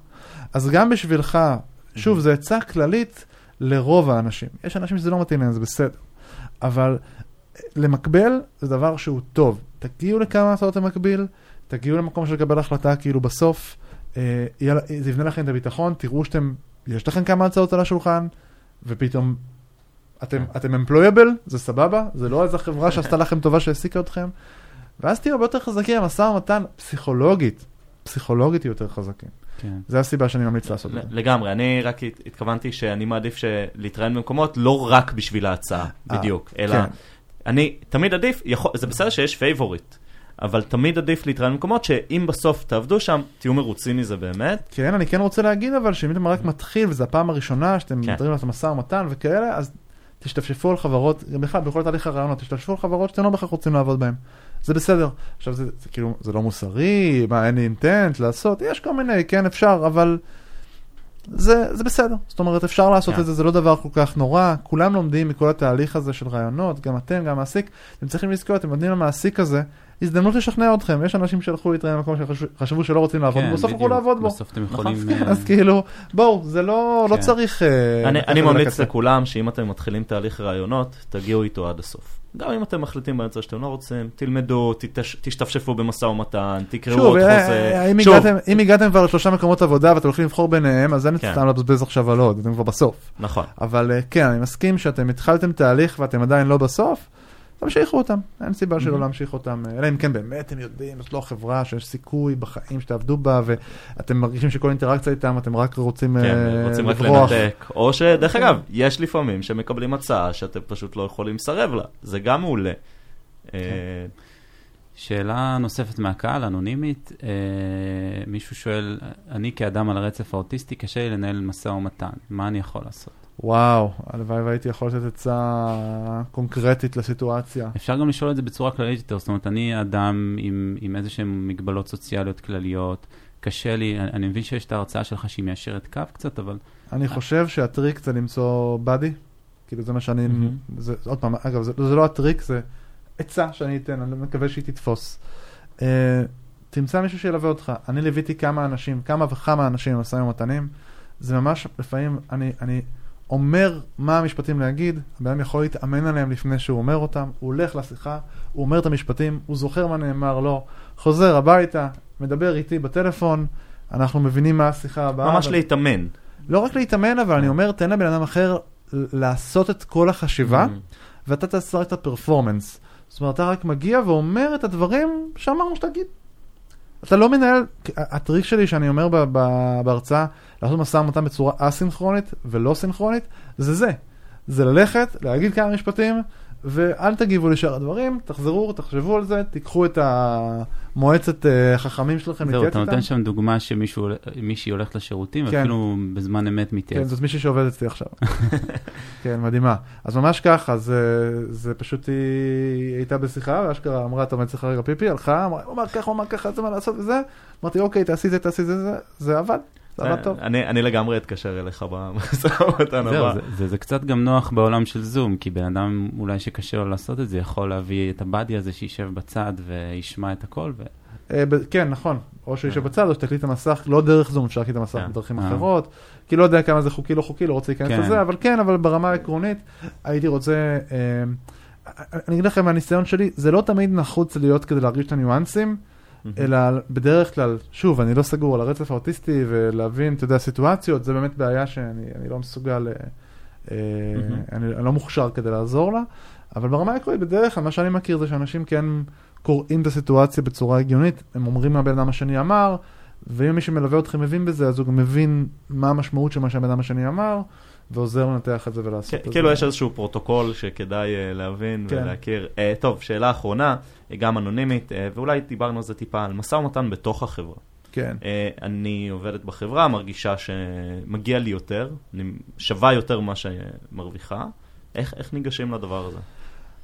אז גם בשבילך, שוב, זו עצה כללית לרוב האנשים. יש אנשים שזה לא מתאים להם, זה בסדר. אבל אה, למקבל זה דבר שהוא טוב. תגיעו לכמה הצעות למקביל, תגיעו למקום של לקבל החלטה כאילו בסוף, אה, לה- זה יבנה לכם את הביטחון, תראו שאתם, יש לכם כמה הצעות על השולחן, ופתאום אתם, אתם employable, זה סבבה, זה לא איזה חברה שעשתה לכם טובה שהעסיקה אתכם, ואז תהיו הרבה יותר חזקים, המשא ומתן פסיכולוגית, פסיכולוגית יהיו יותר חזקים. כן. זה הסיבה שאני ממליץ לעשות את זה. לגמרי, אני רק הת- התכוונתי שאני מעדיף להתראיין במקומות לא רק בשביל ההצעה, אה, בדיוק, אלא כן. אני תמיד עדיף, יכול- זה בסדר שיש favorite, אבל תמיד עדיף להתראיין במקומות שאם בסוף תעבדו שם, תהיו מרוצים מזה באמת. כן, אני כן רוצה להגיד אבל שאם אתם רק מתחיל וזו הפעם הראשונה שאתם כן. מדברים על המשא ומתן וכאלה, אז תשתפשפו על חברות, גם בכלל בכל תהליך הרעיונות, תשתפשפו על חברות שאתם לא בהכרח רוצים לעבוד בהן. זה בסדר. עכשיו זה, זה כאילו, זה לא מוסרי, מה, אין לי אינטנט לעשות, יש כל מיני, כן אפשר, אבל זה, זה בסדר. זאת אומרת, אפשר לעשות כן. את זה, זה לא דבר כל כך נורא. כולם לומדים מכל התהליך הזה של רעיונות, גם אתם, גם המעסיק. אתם צריכים לזכור, אתם נותנים למעסיק הזה הזדמנות לשכנע אתכם. יש אנשים שהלכו להתראיין במקום שחשבו שלא רוצים לעבוד, כן, ובסוף הלכו. לעבוד בו. בסוף אתם נכון. יכולים... כן, אה, אז כאילו, בואו, זה לא, לא כן. צריך... אה, אני, אני ממליץ. לכולם שאם אתם מתחילים תהליך רעיונות, תגיעו איתו עד הסוף. גם אם אתם מחליטים באמצע שאתם לא רוצים, תלמדו, תתש, תשתפשפו במשא ומתן, תקראו עוד אה, חוזה. אם שוב, הגעתם- אם הגעתם כבר לשלושה מקומות עבודה ואתם הולכים לבחור ביניהם, אז אין כן. סתם לבזבז עכשיו על עוד, אתם כבר בסוף. נכון. אבל כן, אני מסכים שאתם התחלתם תהליך ואתם עדיין לא בסוף, תמשיכו אותם, אין סיבה שלא. להמשיך אותם, אה, אלא אם כן באמת אתם יודעים, זאת לא חברה שיש סיכוי בחיים שתעבדו בה, ואתם מרגישים שכל אינטראקציה איתם אתם רק רוצים כן, אה, רוצים רק לברוח. לנתק. או שדרך אגב, יש לפעמים שמקבלים הצעה שאתם פשוט לא יכולים לסרב לה. זה גם מעולה. כן. אה, שאלה נוספת מהקהל, אנונימית, אה, מישהו שואל, אני כאדם על הרצף האוטיסטי, קשה לי לנהל משא ומתן, מה אני יכול לעשות? וואו, הלוואי והייתי יכול לתת עצה קונקרטית לסיטואציה. אפשר גם לשאול את זה בצורה כללית יותר, זאת אומרת, אני אדם עם, עם איזה שהן מגבלות סוציאליות כלליות, קשה לי, אני, אני מבין שיש את ההרצאה שלך שהיא מיישרת קו קצת, אבל אני חושב שהטריק זה למצוא באדי, כאילו זה מה שאני, מהמם. זה, עוד פעם, אגב, זה, זה לא הטריק, זה עצה שאני אתן, אני מקווה שהיא תתפוס. Uh, תמצא מישהו שילווה אותך. אני ליוויתי כמה אנשים, כמה וכמה אנשים עם משאים ומתנים, זה ממש, לפעמים אני, אני אומר מה המשפטים להגיד, הבן אדם יכול להתאמן עליהם לפני שהוא אומר אותם, הוא הולך לשיחה, הוא אומר את המשפטים, הוא זוכר מה נאמר לו, חוזר הביתה, מדבר איתי בטלפון, אנחנו מבינים מה השיחה הבאה. ממש ו- להתאמן. לא רק להתאמן, אבל אני אומר, תן לבן אדם אחר לעשות את כל החשיבה, ואתה תעשה רק את הפרפורמנס. זאת אומרת, אתה רק מגיע ואומר את הדברים שאמרנו שתגיד. אתה לא מנהל, הטריק שלי שאני אומר בהרצאה, לעשות משא ומתן בצורה אסינכרונית ולא סינכרונית, זה זה. זה ללכת, להגיד כמה משפטים, ואל תגיבו לשאר הדברים, תחזרו, תחשבו על זה, תיקחו את המועצת אה, חכמים שלכם, זהו, אתה. נותן שם דוגמה שמישהי הולכת לשירותים, כן. אפילו בזמן אמת כן, מתייעץ. זאת מישהי שעובדת אצלי עכשיו. כן, מדהימה. אז ממש ככה, זה, זה פשוט היא הייתה בשיחה, ואשכרה אמרה, אתה עומד רגע פיפי, הלכה, אמרה, הוא אמר ככה, הוא אמר ככה, זה מה לעשות וזה. אמרתי, אוקיי, תעשי זה, תעשי זה, זה, זה עבד, זה עבד טוב. אני אני לגמרי אתקשר אליך במשא ומתן זהו, הבא. זה, זה, זה קצת גם נוח בעולם של זום, כי בן אדם אולי שקשה לו לעשות את זה, יכול להביא את הבאדי הזה שישב בצד וישמע את הכל. ו... אה, כן, נכון. או שישב בצד, או שתקליט את המסך, לא דרך זום, אפשר להקליט את המסך. בדרכים אה. אחרות. כי לא יודע כמה זה חוקי, לא חוקי, לא רוצה להיכנס כן. לזה, אבל כן, אבל ברמה העקרונית, הייתי רוצה... אה, אני אגיד לכם מהניסיון שלי, זה לא תמיד נחוץ להיות כדי להרגיש את הניואנסים, אלא בדרך כלל, שוב, אני לא סגור על הרצף האוטיסטי, ולהבין, אתה יודע, סיטואציות, זה באמת בעיה שאני אני לא מסוגל, אה, מהמם. אני, לא מוכשר כדי לעזור לה, אבל ברמה העקרונית, בדרך כלל, מה שאני מכיר זה שאנשים כן קוראים את הסיטואציה בצורה הגיונית, הם אומרים מה הבן אדם השני אמר, ואם מי שמלווה אתכם מבין בזה, אז הוא גם מבין מה המשמעות של מה שהבן אדם השני אמר, ועוזר לנתח את זה ולעשות כן, את זה. כאילו יש איזשהו פרוטוקול שכדאי אה, להבין כן. ולהכיר. אה, טוב, שאלה אחרונה, אה, גם אנונימית, ואולי דיברנו על זה טיפה, על משא ומתן בתוך החברה. כן. אני עובדת בחברה, מרגישה שמגיע לי יותר, אני שווה יותר ממה שמרוויחה. איך איך ניגשים לדבר הזה?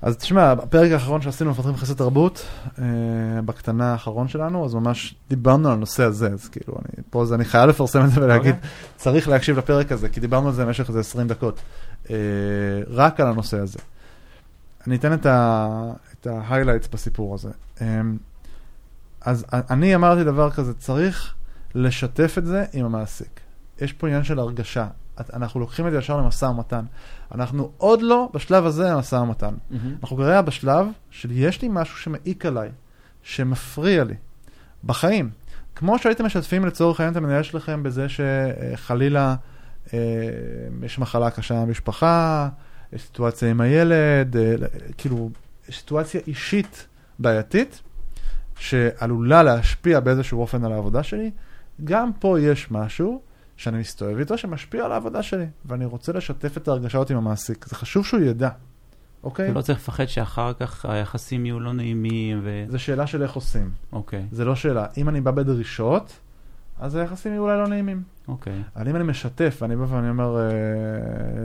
אז תשמע, בפרק האחרון שעשינו מפתחים חסד תרבות, אה, בקטנה האחרון שלנו, אז ממש דיברנו על הנושא הזה, אז כאילו, אני, פה זה, אני חייב לפרסם את זה ולהגיד, אוקיי. צריך להקשיב לפרק הזה, כי דיברנו על זה במשך איזה 20 דקות, אה, רק על הנושא הזה. אני אתן את ה-highlights בסיפור הזה. אה, אז אני אמרתי דבר כזה, צריך לשתף את זה עם המעסיק. יש פה עניין של הרגשה. אנחנו לוקחים את זה ישר למשא ומתן. אנחנו עוד לא בשלב הזה למשא ומתן. אנחנו כרגע בשלב של יש לי משהו שמעיק עליי, שמפריע לי, בחיים. כמו שהייתם משתפים לצורך העניין את המנהל שלכם בזה שחלילה אה, יש מחלה קשה במשפחה, יש סיטואציה עם הילד, אה, כאילו, סיטואציה אישית בעייתית, שעלולה להשפיע באיזשהו אופן על העבודה שלי, גם פה יש משהו שאני מסתובב איתו שמשפיע על העבודה שלי, ואני רוצה לשתף את ההרגשות עם המעסיק. זה חשוב שהוא ידע, אוקיי? ולא צריך לפחד שאחר כך היחסים יהיו לא נעימים ו... זו שאלה של איך עושים. אוקיי, זה לא שאלה. אם אני בא בדרישות, אז היחסים יהיו אולי לא נעימים. אוקיי. אבל אם אני משתף, ואני בא ואני אומר, אה,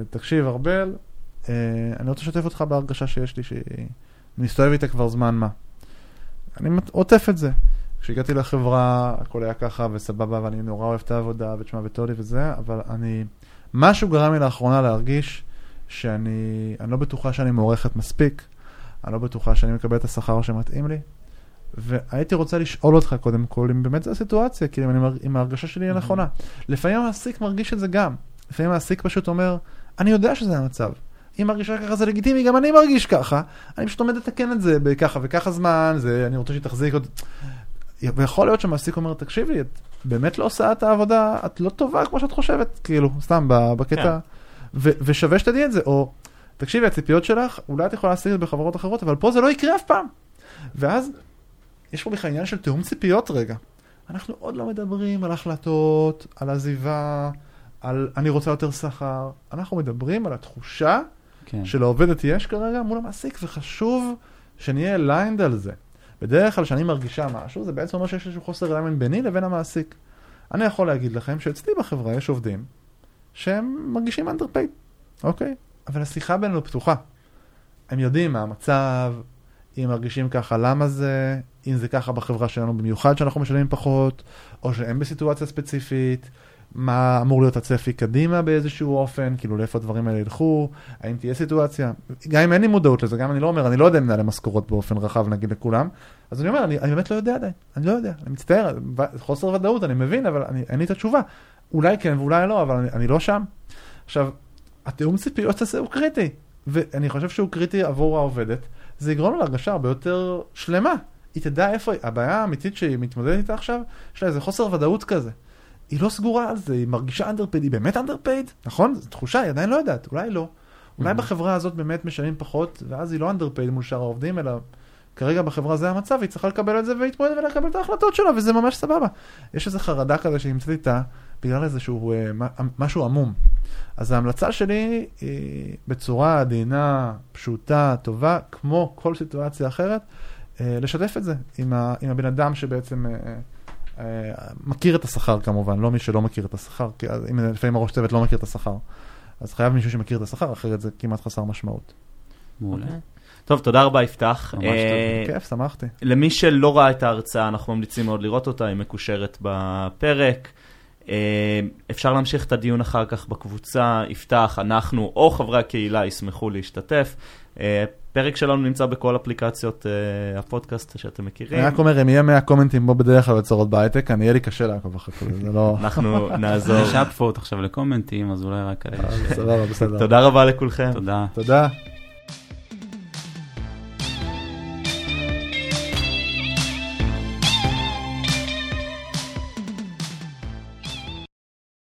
תקשיב, ארבל, אה, אני רוצה לשתף אותך בהרגשה שיש לי, שאני מסתובב איתה כבר זמן מה. אני עוטף את זה. כשהגעתי לחברה, הכל היה ככה וסבבה, ואני נורא אוהב את העבודה, ותשמע, וטולי וזה, אבל אני... משהו גרם לי לאחרונה להרגיש שאני... אני לא בטוחה שאני מוערכת מספיק, אני לא בטוחה שאני מקבל את השכר שמתאים לי, והייתי רוצה לשאול אותך קודם כל, אם באמת זו הסיטואציה, כאילו, אם, אני, אם ההרגשה שלי היא נכונה. לפעמים המעסיק מרגיש את זה גם. לפעמים המעסיק פשוט אומר, אני יודע שזה המצב. אם מרגישה ככה זה לגיטימי, גם אני מרגיש ככה. אני פשוט עומד לתקן את זה בככה וככה זמן, זה, אני רוצה שהיא תחזיק עוד... ויכול להיות שהמעסיק אומר, תקשיבי, את באמת לא עושה את העבודה, את לא טובה כמו שאת חושבת, כאילו, סתם בקטע. כן. ו- ושווה שתדעי את זה, או, תקשיבי, הציפיות שלך, אולי את יכולה להשיג את זה בחברות אחרות, אבל פה זה לא יקרה אף פעם. ואז, יש פה בכלל עניין של תיאום ציפיות רגע. אנחנו עוד לא מדברים על החלטות, על עזיבה, על אני רוצה יותר שכר. אנחנו מדברים על התחושה כן. שלעובדת יש כרגע מול המעסיק, וחשוב שנהיה aligned על זה. בדרך כלל כשאני מרגישה משהו, זה בעצם אומר שיש איזשהו חוסר alignment ביני לבין המעסיק. אני יכול להגיד לכם שאצלי בחברה יש עובדים שהם מרגישים underpaid, אוקיי? אבל השיחה בינינו פתוחה. הם יודעים מה המצב, אם מרגישים ככה, למה זה, אם זה ככה בחברה שלנו, במיוחד שאנחנו משלמים פחות, או שהם בסיטואציה ספציפית, מה אמור להיות הצפי קדימה באיזשהו אופן, כאילו לאיפה הדברים האלה ילכו, האם תהיה סיטואציה, גם אם אין לי מודעות לזה, גם אם אני לא אומר, אני לא יודע מנהלי משכורות באופן רחב נגיד לכולם, אז אני אומר, אני, אני באמת לא יודע עדיין, אני לא יודע, אני מצטער, חוסר ודאות, אני מבין, אבל אני, אין לי את התשובה. אולי כן ואולי לא, אבל אני, אני לא שם. עכשיו, התיאום ציפיות הזה הוא קריטי, ואני חושב שהוא קריטי עבור העובדת, זה יגרום לה להרגשה הרבה יותר שלמה. היא תדע איפה. הבעיה האמיתית שהיא מתמודדת איתה עכשיו, יש לה איזה חוסר ודאות כזה. היא לא סגורה על זה, היא מרגישה underpaid, היא באמת underpaid, נכון? זו תחושה, היא עדיין לא יודעת, אולי לא. אולי Mhm. בחברה הזאת באמת משלמים פחות, ואז היא לא underpaid מול שאר העובדים, אלא כרגע בחברה זה המצב, היא צריכה לקבל את זה ולהתמודד ולקבל את ההחלטות שלה, וזה ממש סבבה. יש איזו חרדה כזה שהיא נמצאת איתה, בגלל איזשהו אה, משהו עמום. אז ההמלצה שלי היא בצורה עדינה, פשוטה, טובה, כמו כל סיטואציה אחרת, אה, לשתף את זה עם, ה, עם הבן אדם שבעצם אה, אה, מכיר את השכר כמובן, לא מי שלא מכיר את השכר, כי אם לפעמים הראש צוות לא מכיר את השכר. אז חייב מישהו שמכיר את השכר, אחרת זה כמעט חסר משמעות. מעולה. אוקיי. טוב, תודה רבה יפתח. ממש אה, כיף, שמחתי. למי שלא ראה את ההרצאה, אנחנו ממליצים מאוד לראות אותה, היא מקושרת בפרק. אה, אפשר להמשיך את הדיון אחר כך בקבוצה, יפתח, אנחנו או חברי הקהילה ישמחו להשתתף. אה, פרק שלנו נמצא בכל אפליקציות אה, הפודקאסט שאתם מכירים. אני רק אומר, אם יהיה 100 קומנטים בו בדרך כלל בצורות בהייטק, אני יהיה לי קשה לעקוב אחרי כל זה, לא... אנחנו נעזור. יש אפפורט עכשיו לקומנטים, אז אולי רק ש... סבבה, בסדר. תודה רבה לכולכם. תודה. תודה.